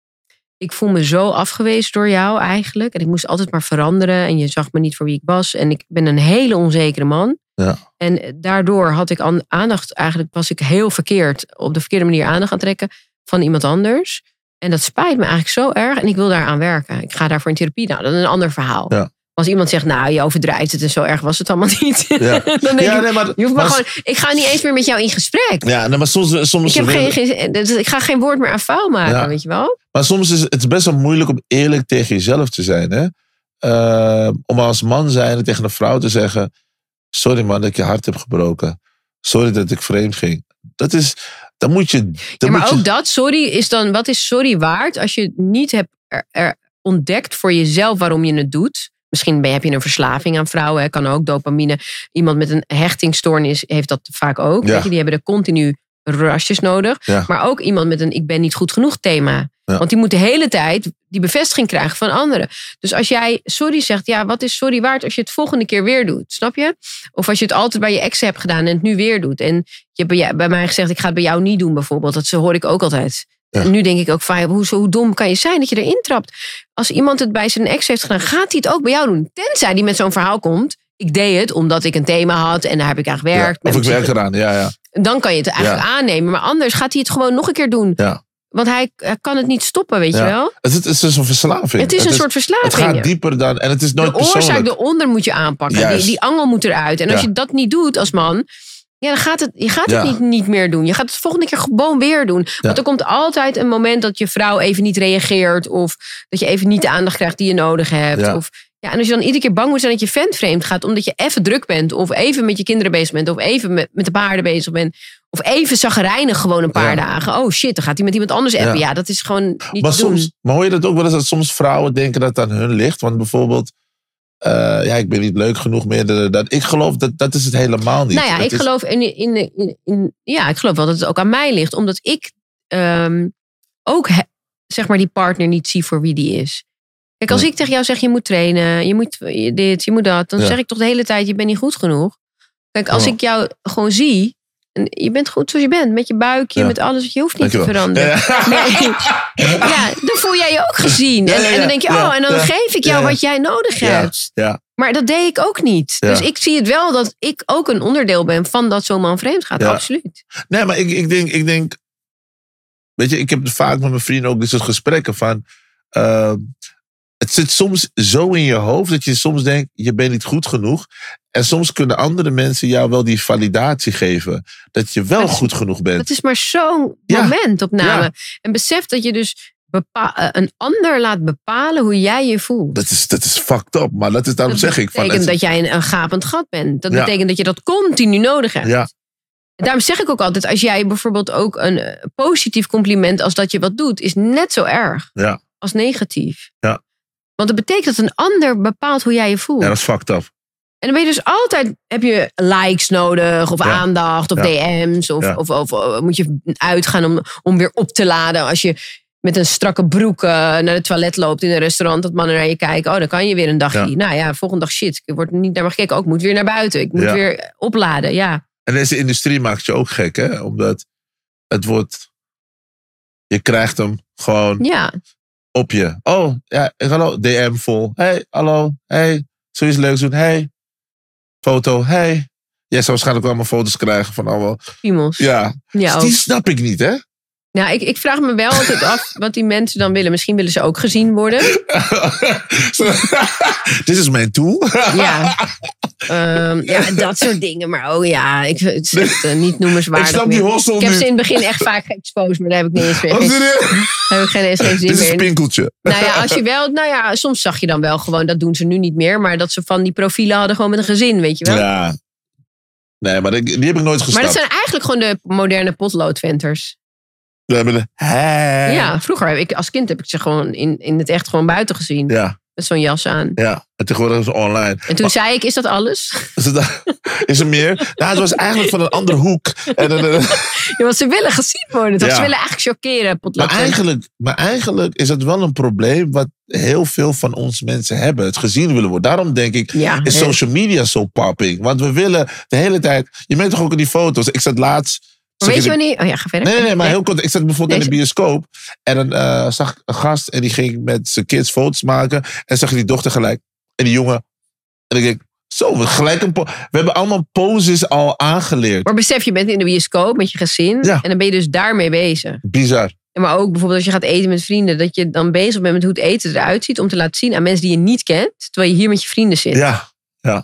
ik voel me zo afgewezen door jou eigenlijk. En ik moest altijd maar veranderen. En je zag me niet voor wie ik was. En ik ben een hele onzekere man. Ja. En daardoor had ik aan- aandacht, eigenlijk was ik heel verkeerd, op de verkeerde manier aandacht aan trekken van iemand anders. En dat spijt me eigenlijk zo erg. En ik wil daaraan werken. Ik ga daarvoor in therapie. Nou, dat is een ander verhaal. Ja. Als iemand zegt, nou, je overdrijft het en zo erg was het allemaal niet. Ja. dan denk Ja, ik, nee, maar- je hoeft maar maar- gewoon, ik ga niet eens meer met jou in gesprek. ja nee, maar soms, soms, Ik, heb geen, geen, ik ga geen woord meer aan vuil maken, Ja. weet je wel? Maar soms is het best wel moeilijk om eerlijk tegen jezelf te zijn. Hè? Eh, om als man zijn tegen een vrouw te zeggen: Sorry man dat ik je hart heb gebroken. Sorry dat ik vreemd ging. Dat is, dan moet je. Dan Ja, maar je ook dat, sorry, is dan, wat is sorry waard als je niet hebt er, er ontdekt voor jezelf waarom je het doet? Misschien heb je een verslaving aan vrouwen, hè, kan ook dopamine. Iemand met een hechtingstoornis heeft dat vaak ook. Ja. Weet je, die hebben er continu rasjes nodig. Ja. Maar ook iemand met een ik ben niet goed genoeg thema. Ja. Want die moet de hele tijd die bevestiging krijgen van anderen. Dus als jij sorry zegt, ja, wat is sorry waard als je het volgende keer weer doet? Snap je? Of als je het altijd bij je ex hebt gedaan en het nu weer doet. En je hebt bij, bij mij gezegd, ik ga het bij jou niet doen bijvoorbeeld. Dat hoor ik ook altijd. Ja. En nu denk ik ook van, hoe, hoe dom kan je zijn dat je erin trapt? Als iemand het bij zijn ex heeft gedaan, gaat hij het ook bij jou doen? Tenzij die met zo'n verhaal komt. Ik deed het omdat ik een thema had en daar heb ik aan ja, gewerkt. of ik werk eraan. Ja, ja. Dan kan je het eigenlijk aannemen. Maar anders gaat hij het gewoon nog een keer doen. Ja. Want hij, hij kan het niet stoppen, weet Ja. je wel? Het, het is dus een verslaving. Het is een soort verslaving. Het gaat dieper dan. En het is nooit de oorzaak persoonlijk. eronder moet je aanpakken. Die, angel moet eruit. En als je dat niet doet als man, ja, dan gaat het, je gaat Ja. het niet, niet meer doen. Je gaat het volgende keer gewoon weer doen. Want er komt altijd een moment dat je vrouw even niet reageert. Of dat je even niet de aandacht krijgt die je nodig hebt. Ja. Of, ja, en als je dan iedere keer bang moet zijn dat je vent vreemd gaat. Omdat je even druk bent. Of even met je kinderen bezig bent. Of even met, met de paarden bezig bent. Of even zagrijnig gewoon een paar dagen. Oh shit, dan gaat hij met iemand anders appen. Ja. Dat is gewoon niet Maar, te doen. soms, maar hoor je dat ook wel eens dat soms vrouwen denken dat het aan hun ligt? Want bijvoorbeeld, eh, ja, ik ben niet leuk genoeg meer. dat- ik geloof dat dat is het helemaal niet. Nou ja, ik is- geloof in, in, in, in- ja, ik geloof wel dat het ook aan mij ligt. Omdat ik ehm, ook he- zeg maar die partner niet zie voor wie die is. Kijk, als Ja. ik tegen jou zeg je moet trainen, je moet dit, je moet dat, dan Ja. zeg ik toch de hele tijd je bent niet goed genoeg. Kijk, als Ja. ik jou gewoon zie, je bent goed zoals je bent. Met je buikje, Ja. met alles. Je hoeft niet te veranderen. Nee. Ja, dan voel jij je ook gezien. Ja, En, ja, en dan denk je, ja, oh, en dan ja. geef ik jou Ja, ja. wat jij nodig Ja, hebt. ja. Maar dat deed ik ook niet. Ja. Dus ik zie het wel dat ik ook een onderdeel ben van dat zo'n man vreemd gaat. Ja. Absoluut. Nee, maar ik, ik, denk, ik denk. Weet je, ik heb vaak met mijn vrienden ook dit soort gesprekken van. eh, het zit soms zo in je hoofd dat je soms denkt: je bent niet goed genoeg. En soms kunnen andere mensen jou wel die validatie geven. Dat je wel Dat is- goed genoeg bent. Dat is maar zo'n Ja. momentopname. Ja. En besef dat je dus eh, een ander laat bepalen hoe jij je voelt. Dat is, dat is fucked up. Maar dat is, daarom zeg ik. Van, betekent het- dat jij een, een gapend gat bent. Dat Ja. betekent dat je dat continu nodig hebt. ja, Daarom zeg ik ook altijd, als jij bijvoorbeeld ook een eh, positief compliment als dat je wat doet, is net zo erg Ja. als negatief. Ja. Want dat betekent dat een ander bepaalt hoe jij je voelt. ja, dat is fucked up. En dan ben je dus altijd, heb je likes nodig, of Ja. aandacht, of Ja. DM's, of, Ja. of, of, eh, moet je uitgaan om, om weer op te laden als je met een strakke broek eh, naar het toilet loopt in een restaurant, dat mannen naar je kijken. Oh, dan kan je weer een dagje. Nou ja, volgende dag shit, ik word niet naar me gekeken. Ook ik moet weer naar buiten, ik moet weer opladen. Ja, En deze industrie maakt je ook gek, hè? Omdat het wordt. Je krijgt hem gewoon ja. Op je. Oh, ja, hallo, DM vol. Hey, hallo, hey, zoiets leuks doen. Hey, foto, hey. Jij zou waarschijnlijk allemaal foto's krijgen van allemaal. piemels. Ja, Ja, Dus ook. die snap ik niet, hè? Nou, ik, ik vraag me wel altijd af wat die mensen dan willen. Misschien willen ze ook gezien worden. Dit is mijn tool. Ja. Ehm, ja, dat soort dingen. Maar oh ja, ik, het is echt eh, niet noemenswaardig Ik snap die hostel Ik heb ze in het begin echt vaak geëxposed, maar daar heb ik niet eens meer. Oh, geen- serieus? Daar heb ik geen eens geen zin Dit is meer een in. pinkeltje. Nou ja, als je wel, nou ja, soms zag je dan wel gewoon, dat doen ze nu niet meer, maar dat ze van die profielen hadden gewoon met een gezin, weet je wel. Ja. Nee, maar die, die heb ik nooit maar gestapt. dat zijn eigenlijk gewoon de moderne potloodventers. We hebben. Hè? Ja, vroeger heb ik als kind heb ik ze gewoon in, in het echt gewoon buiten gezien. Ja, Met zo'n jas aan. ja. En tegenwoordig is het online. En toen zei ik, is dat alles? Is, het, is er meer? Nou, het was eigenlijk van een andere hoek. En, en, en- Ja, want ze willen gezien worden. Toch? Ja. Ze willen eigenlijk chockeren, maar, eigenlijk, maar eigenlijk is het wel een probleem wat heel veel van ons mensen hebben. Het gezien willen worden. Daarom denk ik, Ja, is social media zo popping. Want we willen de hele tijd... Je merkt toch ook in die foto's. Ik zat laatst... Weet je wanneer? Oh ja, ga verder. Nee, nee, nee, maar heel kort. Ik zat bijvoorbeeld in de bioscoop. En dan eh, zag ik een gast en die ging met zijn kids foto's maken. En zag je die dochter gelijk. En die jongen. En ik denk, zo, we, gelijk een we hebben allemaal poses al aangeleerd. Maar besef, je bent in de bioscoop met je gezin. Ja. En dan ben je dus daarmee bezig. Bizar. Maar ook bijvoorbeeld als je gaat eten met vrienden. Dat je dan bezig bent met hoe het eten eruit ziet. Om te laten zien aan mensen die je niet kent. Terwijl je hier met je vrienden zit. Ja,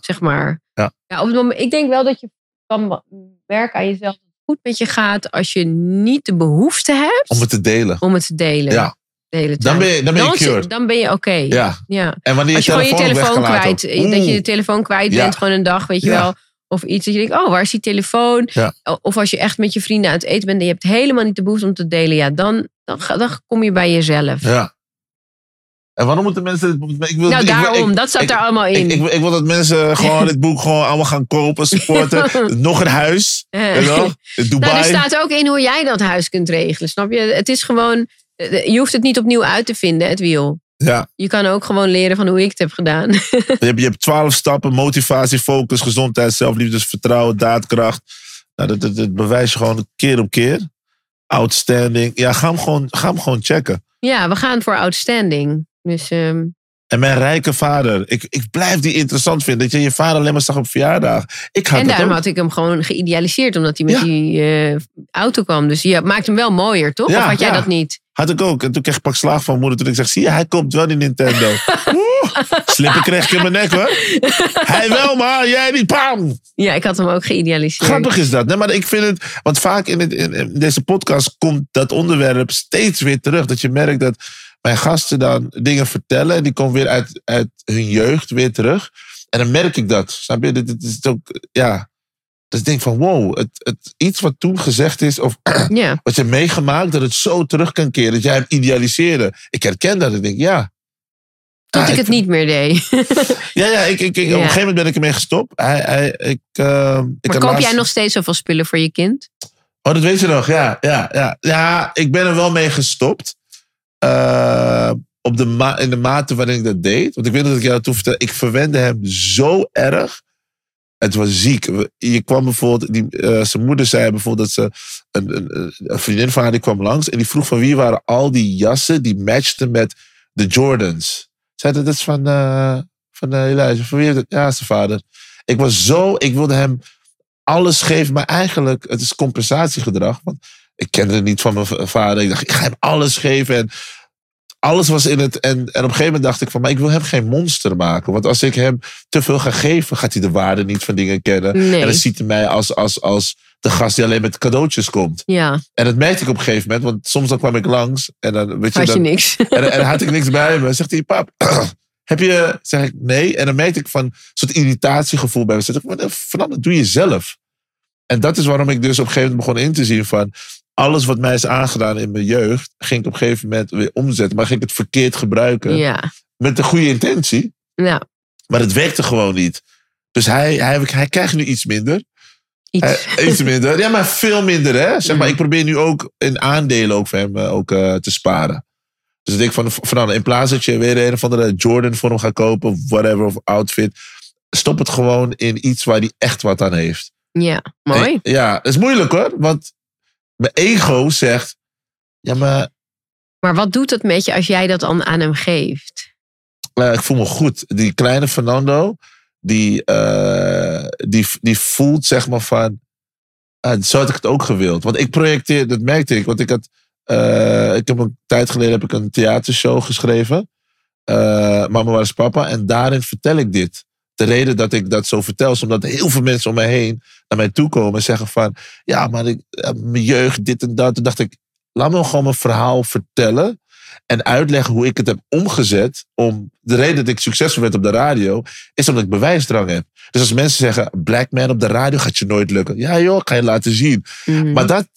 Zeg maar. Ja. op het moment, ik denk wel dat je kan merken aan jezelf. Goed met je gaat. Als je niet de behoefte hebt om het te delen. om het te delen. Ja. De hele Dan ben je, dan ben je dan, cured. dan ben je oké. Ja. ja. En wanneer Als je gewoon je telefoon, kwijt, dat je de telefoon kwijt Ja. bent, gewoon een dag, weet je wel. Of iets dat je denkt, oh, waar is die telefoon? Ja. Of als je echt met je vrienden aan het eten bent en je hebt helemaal niet de behoefte om te delen, ja, dan, dan, ga- dan kom je bij jezelf. Ja. En waarom moeten mensen... Ik wil, nou, daarom, ik- dat zat ik- er allemaal in. Ik, ik, wil- dat mensen gewoon dit boek gewoon allemaal gaan kopen, supporten. Nog een huis. Eh. Dubai. Nou, er staat ook in hoe jij dat huis kunt regelen, snap je? Het is gewoon, eh, je hoeft het niet opnieuw uit te vinden, het wiel. Ja. Je kan ook gewoon leren van hoe ik het heb gedaan. Je hebt, je hebt twaalf stappen: motivatie, focus, gezondheid, zelfliefde, vertrouwen, daadkracht. Nou, dat, dat, dat bewijs je gewoon keer op keer. Outstanding. Ja, ga hem gewoon, ga hem gewoon checken. ja, we gaan voor outstanding. Dus ehm, En mijn rijke vader. Ik, ik blijf die interessant vinden. Dat je je vader alleen maar zag op verjaardag. Ik had en daarom ook. had ik hem gewoon geïdealiseerd, omdat hij met Ja. die eh, auto kwam. Dus je maakt hem wel mooier, toch? Ja, of had jij ja. dat niet? Had ik ook. En toen kreeg ik pak slaag van moeder. Toen ik zeg, zie je, hij komt wel die Nintendo. Slippen kreeg ik in mijn nek hoor. Hij wel, maar jij niet. Pam! Ja, ik had hem ook geïdealiseerd. Grappig is dat. Nee, maar ik vind het. Want vaak in, het, in, in deze podcast komt dat onderwerp steeds weer terug. Dat je merkt dat mijn gasten dan dingen vertellen. en Die komen weer uit, uit hun jeugd weer terug. En dan merk ik dat. Snap je? Dit, is ook. Ja. Dus ik denk van wow. Het, het, iets wat toen gezegd is. Of Ja, wat je meegemaakt. Dat het zo terug kan keren. Dat jij hem idealiseerde. Ik herken dat. Ik denk ja. tot ik het niet meer deed. Ja, ja. Ik, ik, ik, Op een gegeven moment ben ik ermee gestopt. Hij, hij, ik, ik maar koop laatst- jij nog steeds zoveel spullen voor je kind? Oh, dat weet je nog, ja. Ja, ja. ja ik ben er wel mee gestopt. Eh, op de in de mate waarin ik dat deed. Want ik weet dat ik jou toen vertelde. Ik verwende hem zo erg. Het was ziek. Je kwam bijvoorbeeld, die, eh, zijn moeder zei bijvoorbeeld dat ze, een, een, een vriendin van haar die kwam langs en die vroeg van wie waren al die jassen die matchten met de Jordans. Zei dat, dat is van, eh van Elijah. Van wie? Ja, zijn vader. Ik was zo, ik wilde hem alles geven, maar eigenlijk, het is compensatiegedrag. Want ik kende het niet van mijn vader. Ik dacht, ik ga hem alles geven en alles was in het. En, en op een gegeven moment dacht ik van, maar ik wil hem geen monster maken. Want als ik hem te veel ga geven, gaat hij de waarde niet van dingen kennen. Nee. En dan ziet hij mij als, als, als de gast die alleen met cadeautjes komt. Ja, En dat merkte ik op een gegeven moment, want soms dan kwam ik langs en dan, weet je, had je dan, niks. en, en had ik niks bij me. Zegt hij, pap, heb je, zeg ik, nee. En dan merkte ik van een soort irritatiegevoel bij me. Zeg ik, "Maar, eh, Fernando, doe je zelf. En dat is waarom ik dus op een gegeven moment begon in te zien van, alles wat mij is aangedaan in mijn jeugd, ging ik op een gegeven moment weer omzetten. Maar ging ik het verkeerd gebruiken. Ja, Met de goede intentie. nou, Maar het werkte gewoon niet. Dus hij, hij, hij krijgt nu iets minder. iets. Iets minder. Ja, maar veel minder, hè? Zeg maar, Mhm. ik probeer nu ook in aandelen ook voor hem eh, ook, eh, te sparen. Dus ik denk van, van in plaats dat je weer een of andere Jordan voor hem gaat kopen, of whatever, of outfit, stop het gewoon in iets waar hij echt wat aan heeft. ja, mooi. En- ja, dat is moeilijk hoor, want mijn ego zegt, ja, maar Maar wat doet het met je als jij dat dan aan hem geeft? eh, ik voel me goed. Die kleine Fernando, die, eh, die, die voelt zeg maar van, ah, zo had ik het ook gewild. Want ik projecteer, dat merkte ik, want ik had, eh, ik heb een tijd geleden heb ik een theatershow geschreven, eh Mama waar is papa, en daarin vertel ik dit. De reden dat ik dat zo vertel, is omdat heel veel mensen om mij heen naar mij toe komen en zeggen van, ja, maar ik, eh, mijn jeugd, dit en dat. Toen dacht ik, laat me gewoon mijn verhaal vertellen en uitleggen hoe ik het heb omgezet. Om de reden dat ik succesvol werd op de radio, is omdat ik bewijsdrang heb. Dus als mensen zeggen, black man op de radio gaat je nooit lukken. Ja joh, ik ga je laten zien. Mhm. Maar dat,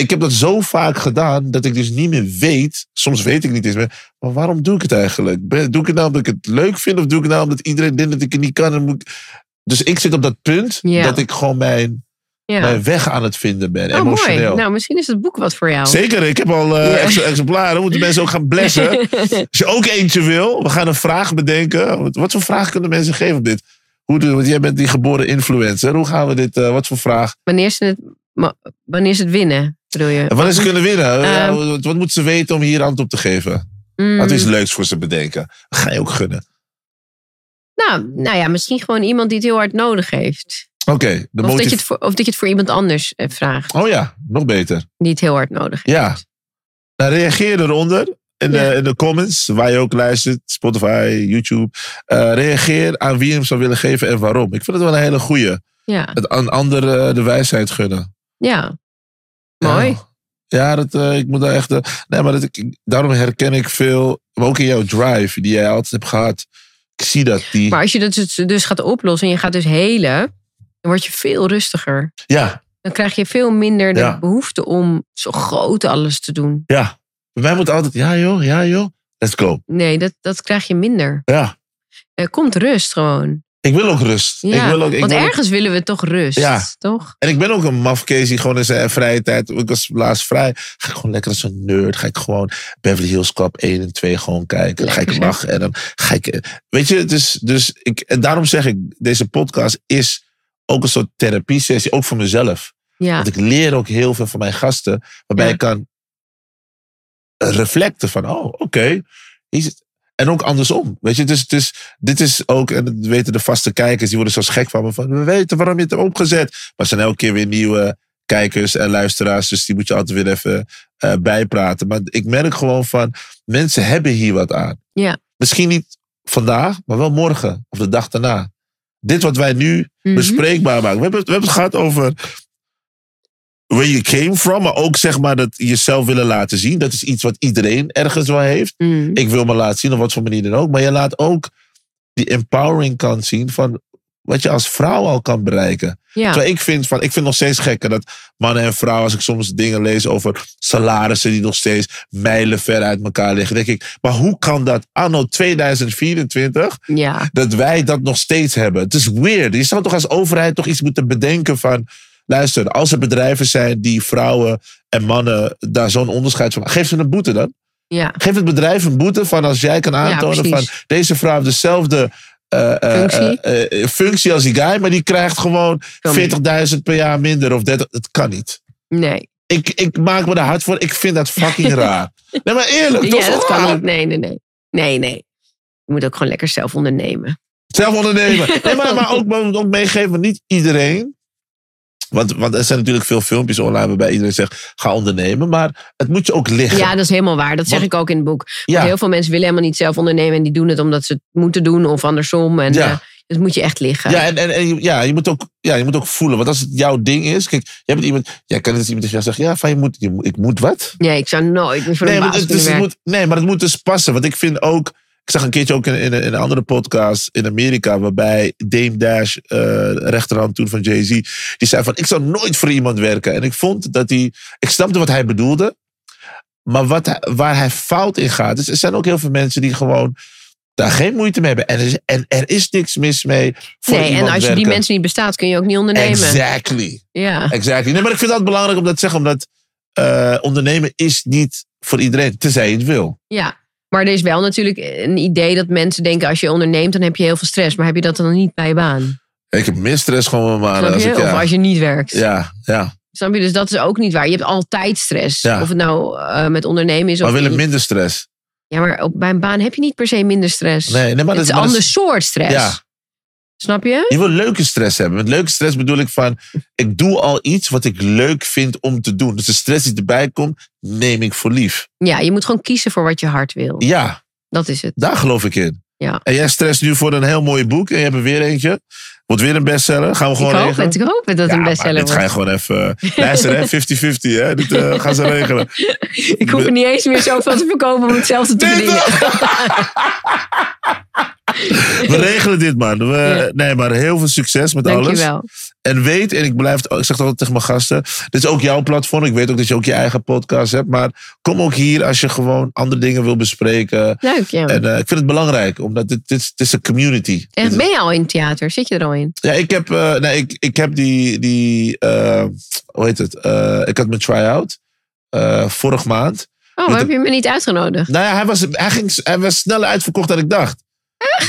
ik heb dat zo vaak gedaan, dat ik dus niet meer weet, soms weet ik niet eens meer, maar waarom doe ik het eigenlijk? Doe ik het nou omdat ik het leuk vind, of doe ik het nou omdat iedereen denkt dat ik het niet kan? En moet ik- Dus ik zit op dat punt dat ik gewoon mijn, mijn weg aan het vinden ben, Oh, emotioneel. mooi. Nou, misschien is het boek wat voor jou. Zeker, ik heb al eh Ja. ex- exemplaren. Moeten mensen ook gaan blessen. Als je ook eentje wil, we gaan een vraag bedenken. Wat, voor vraag kunnen mensen geven op dit? Hoe want jij bent die geboren influencer. Hoe gaan we dit, eh, wat voor vraag? wanneer, ze het, ma- wanneer ze het winnen, bedoel je? En wanneer ze kunnen winnen? Eh. Wat, moeten ze weten om hier antwoord op te geven? Mm, Wat is leuks voor ze bedenken? Dat ga je ook gunnen. nou, nou ja, misschien gewoon iemand die het heel hard nodig heeft. Oké, de Of dat, je het voor, of dat je het voor iemand anders eh, vraagt Oh ja, nog beter. die het heel hard nodig heeft. Ja. Nou, reageer eronder. In de, in de comments, waar je ook luistert, Spotify, YouTube. Eh, reageer aan wie je hem zou willen geven en waarom. Ik vind het wel een hele goeie. Ja, Het aan anderen de wijsheid gunnen. Ja. mooi. Ja, ja dat, eh, ik moet daar echt. eh, nee, maar dat, ik, daarom herken ik veel. Maar ook in jouw drive, die jij altijd hebt gehad. Ik zie dat. Die, Maar als je dat dus- dus gaat oplossen en je gaat dus helen, dan word je veel rustiger. ja, Dan krijg je veel minder de Ja. behoefte om zo groot alles te doen. ja. Bij mij moet altijd. Ja, joh, ja, joh. Let's go. Nee, dat, dat krijg je minder. Ja. Er komt rust gewoon. Ik wil ook rust. Ja, ik wil ook, ik want wil ook- ergens willen we toch rust, Ja. toch? En ik ben ook een mafkees die gewoon in zijn vrije tijd. Ik was laatst vrij. Ga ik gewoon lekker als een nerd. Ga ik gewoon Beverly Hills Cop 1 en 2 gewoon kijken. Ga ik lachen. En dan ga ik. Weet je, dus, dus ik, en daarom zeg ik: deze podcast is ook een soort therapie-sessie. Ook voor mezelf. Ja, Want ik leer ook heel veel van mijn gasten. Waarbij ik kan reflecten van: oh, oké. zit- en ook andersom. Weet je, dus, dus dit is ook, en dat weten de vaste kijkers, die worden zo gek van me. Van, we weten waarom je het hebt opgezet. Maar er zijn elke keer weer nieuwe kijkers en luisteraars. Dus die moet je altijd weer even eh, bijpraten. Maar ik merk gewoon van, mensen hebben hier wat aan. Ja. Misschien niet vandaag, maar wel morgen of de dag daarna. Dit wat wij nu Mhm. bespreekbaar maken. We hebben, we hebben het gehad over where you came from. Maar ook zeg maar dat jezelf willen laten zien. Dat is iets wat iedereen ergens wel heeft. Mm. Ik wil me laten zien op wat voor manier dan ook. Maar je laat ook die empowering kant zien van wat je als vrouw al kan bereiken. ja. Terwijl ik vind, van, ik vind nog steeds gekker dat mannen en vrouwen, als ik soms dingen lees over salarissen die nog steeds mijlen ver uit elkaar liggen, denk ik, maar hoe kan dat anno 2024 ja. dat wij dat nog steeds hebben. Het is weird. Je zou toch als overheid toch iets moeten bedenken van... Luister, als er bedrijven zijn die vrouwen en mannen daar zo'n onderscheid van... Geef ze een boete dan. ja. Geef het bedrijf een boete van als jij kan aantonen van... Deze vrouw heeft dezelfde eh, eh, Functie? eh, eh, functie als die guy, maar die krijgt gewoon Veel meer. 40.000 per jaar minder of 30. Dat kan niet. Nee. Ik, ik maak me er hard voor. Ik vind dat fucking raar. Nee, maar eerlijk. Ja, toch dat kan niet. Nee, nee, nee. Nee, nee. Je moet ook gewoon lekker zelf ondernemen. Zelf ondernemen. Nee, maar, maar ook, ook meegeven, niet iedereen. Want, want er zijn natuurlijk veel filmpjes online waarbij iedereen zegt: ga ondernemen. Maar het moet je ook liggen. Ja, dat is helemaal waar. Dat zeg Want- ik ook in het boek. Ja. Heel veel mensen willen helemaal niet zelf ondernemen. En die doen het omdat ze het moeten doen of andersom. En Ja. eh, moet je echt liggen. Ja, en, en, ja, je moet ook, ja, je moet ook voelen. Want als het jouw ding is. Kijk, jij bent iemand. Jij kan het iemand tegen jou zeggen: ja, van je moet, je, ik moet wat. Nee, ik zou nooit meer voor Nee, maar dus het moet, nee, maar het moet dus passen. Want ik vind ook. Ik zag een keertje ook in, in, in een andere podcast in Amerika. Waarbij Dame Dash, eh rechterhand toen van Jay-Z. Die zei van: Ik zou nooit voor iemand werken. En ik vond dat hij. Ik snapte wat hij bedoelde. Maar wat waar hij fout in gaat. Dus er zijn ook heel veel mensen die gewoon. Daar geen moeite mee hebben. En er is, en er is niks mis mee. Voor Nee, en als je die mensen niet bestaat, kun je ook niet ondernemen. Exactly. Ja. Exactly. Nee, maar ik vind dat belangrijk om dat te zeggen. Omdat eh, ondernemen is niet voor iedereen. Tenzij je het wil. ja. Maar er is wel natuurlijk een idee dat mensen denken... als je onderneemt, dan heb je heel veel stress. Maar heb je dat dan niet bij je baan? Ik heb meer stress gewoon maar als ik, ja. Of als je niet werkt. ja, ja. Snap je? Dus dat is ook niet waar. Je hebt altijd stress. Ja. Of het nou eh, met ondernemen is Maar of we willen minder stress. Ja, maar op, bij een baan heb je niet per se minder stress. Nee, nee maar het is dat, een maar dat ander soort stress. Ja. Snap je? Je wil leuke stress hebben. Met leuke stress bedoel ik van... Ik doe al iets wat ik leuk vind om te doen. Dus de stress die erbij komt, neem ik voor lief. Ja, je moet gewoon kiezen voor wat je hart wil. Ja, Dat is het. daar geloof ik in. Ja. En jij stresst nu voor een heel mooi boek. En je hebt er weer eentje. Wordt weer een bestseller. Gaan we Ik gewoon hoop regelen. het. Ik hoop het dat Ja, een bestseller dit ga je wordt. gewoon even... Luister, hè? 50-50, hè? Dit eh, gaan ze regelen. Ik hoef er niet eens meer zoveel te verkopen om hetzelfde te verdienen. We regelen dit, man. We, Ja. Nee, maar heel veel succes met alles. Dankjewel. En weet, en ik blijf, ik zeg het altijd tegen mijn gasten. Dit is ook jouw platform. Ik weet ook dat je ook je eigen podcast hebt. Maar kom ook hier als je gewoon andere dingen wil bespreken. Leuk, ja. En eh, ik vind het belangrijk, omdat dit, dit, is- het is een community. En Dit ben je al in het theater? Zit je er al in? ja, ik heb, eh, nee, ik, ik heb die, die eh, hoe heet het? Ik had mijn try-out vorig maand. Oh, Met heb je me niet uitgenodigd? Nou ja, hij was, hij, ging, hij was sneller uitverkocht dan ik dacht.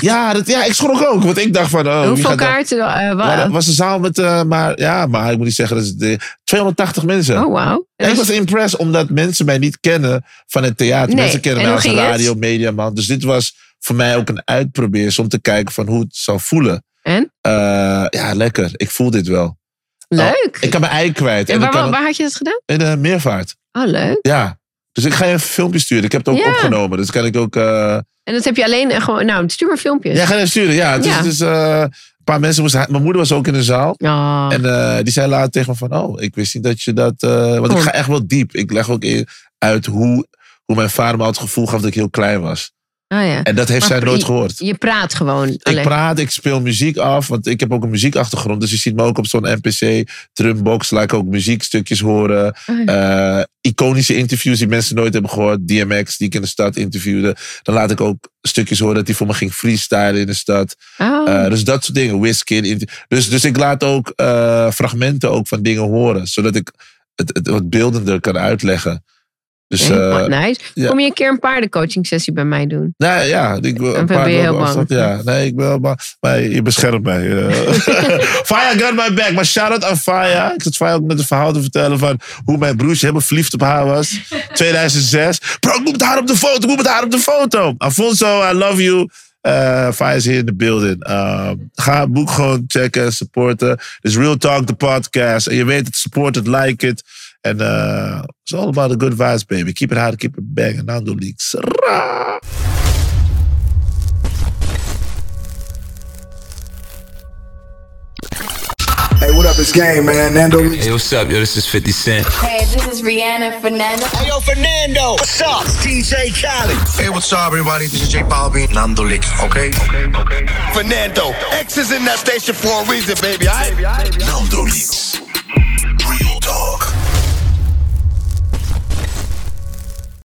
Ja, dat, ja, ik schrok ook. Want ik dacht van... Oh, Hoeveel kaarten? Ja, dat was een zaal met, eh, maar ja, maar ik moet niet zeggen, dat is de, 280 mensen. oh, wauw. En ik was impressed omdat mensen mij niet kennen van het theater. Nee, Mensen kennen en mij als radio, mediaman. Dus dit was voor mij ook een uitprobeer om te kijken van hoe het zou voelen. En? Eh, ja, lekker. Ik voel dit wel. Leuk. Ik kan mijn ei kwijt. en En waar, had je dat gedaan? in de meervaart. Oh, leuk. Ja. Dus ik ga je een filmpje sturen. Ik heb het ook Ja. opgenomen. Dus kan ik ook... En dat heb je alleen eh, gewoon... Nou, stuur maar filmpjes. ja, ga je sturen. Ja, het is, Ja. het is, eh, een paar mensen moesten... Mijn moeder was ook in de zaal. Oh. En eh, die zei later tegen me van, oh, ik wist niet dat je dat... want ik ga echt wel diep. Ik leg ook in, uit hoe, hoe mijn vader me had het gevoel gaf dat ik heel klein was. Oh, ja. En dat heeft Maar zij nooit je- gehoord. Je praat gewoon. Ik alleen. praat, ik speel muziek af, want ik heb ook een muziekachtergrond. Dus je ziet me ook op zo'n NPC, drumbox, laat ik ook muziekstukjes horen. Oh, ja. Eh, iconische interviews die mensen nooit hebben gehoord. DMX, die ik in de stad interviewde. Dan laat ik ook stukjes horen dat hij voor me ging freestylen in de stad. Oh. Eh, dus dat soort dingen. Whisky. Dus, dus ik laat ook eh, fragmenten ook van dingen horen. Zodat ik het, het wat beeldender kan uitleggen. Dus Ja, eh, wat nice. ja. Kom je een keer een paardencoaching sessie bij mij doen? nou ja, ik wil een ben je heel bang. Ja, nee, ik ben wel bang. Maar je beschermt mij. eh. Faya got my back. Maar shout-out aan Faya. Ik zat Faya ook met een verhaal te vertellen van hoe mijn broertje helemaal verliefd op haar was. 2006. Bro, ik moet met haar op de foto. Ik moet met haar op de foto. Alfonso, I love you. Uh, Faya is hier in de building. Um, ga het boek gewoon checken, supporten. Dus Real Talk, de podcast. En je weet het, support it, like it. En uh, it's all about the good vibes, baby. Keep it hard, keep it banging. Nando Leaks. Ra. Hey, what up? It's Game, man. Nando. Hey, what's up? Yo, this is 50 Cent. Hey, this is Rihanna Fernando. Hey, yo, Fernando. What's up? It's DJ Khaled. Hey, what's up, everybody? This is J Balvin, Nando Licks, okay? Okay, okay. Fernando. X is in that station for a reason, baby. All right? Nando Licks.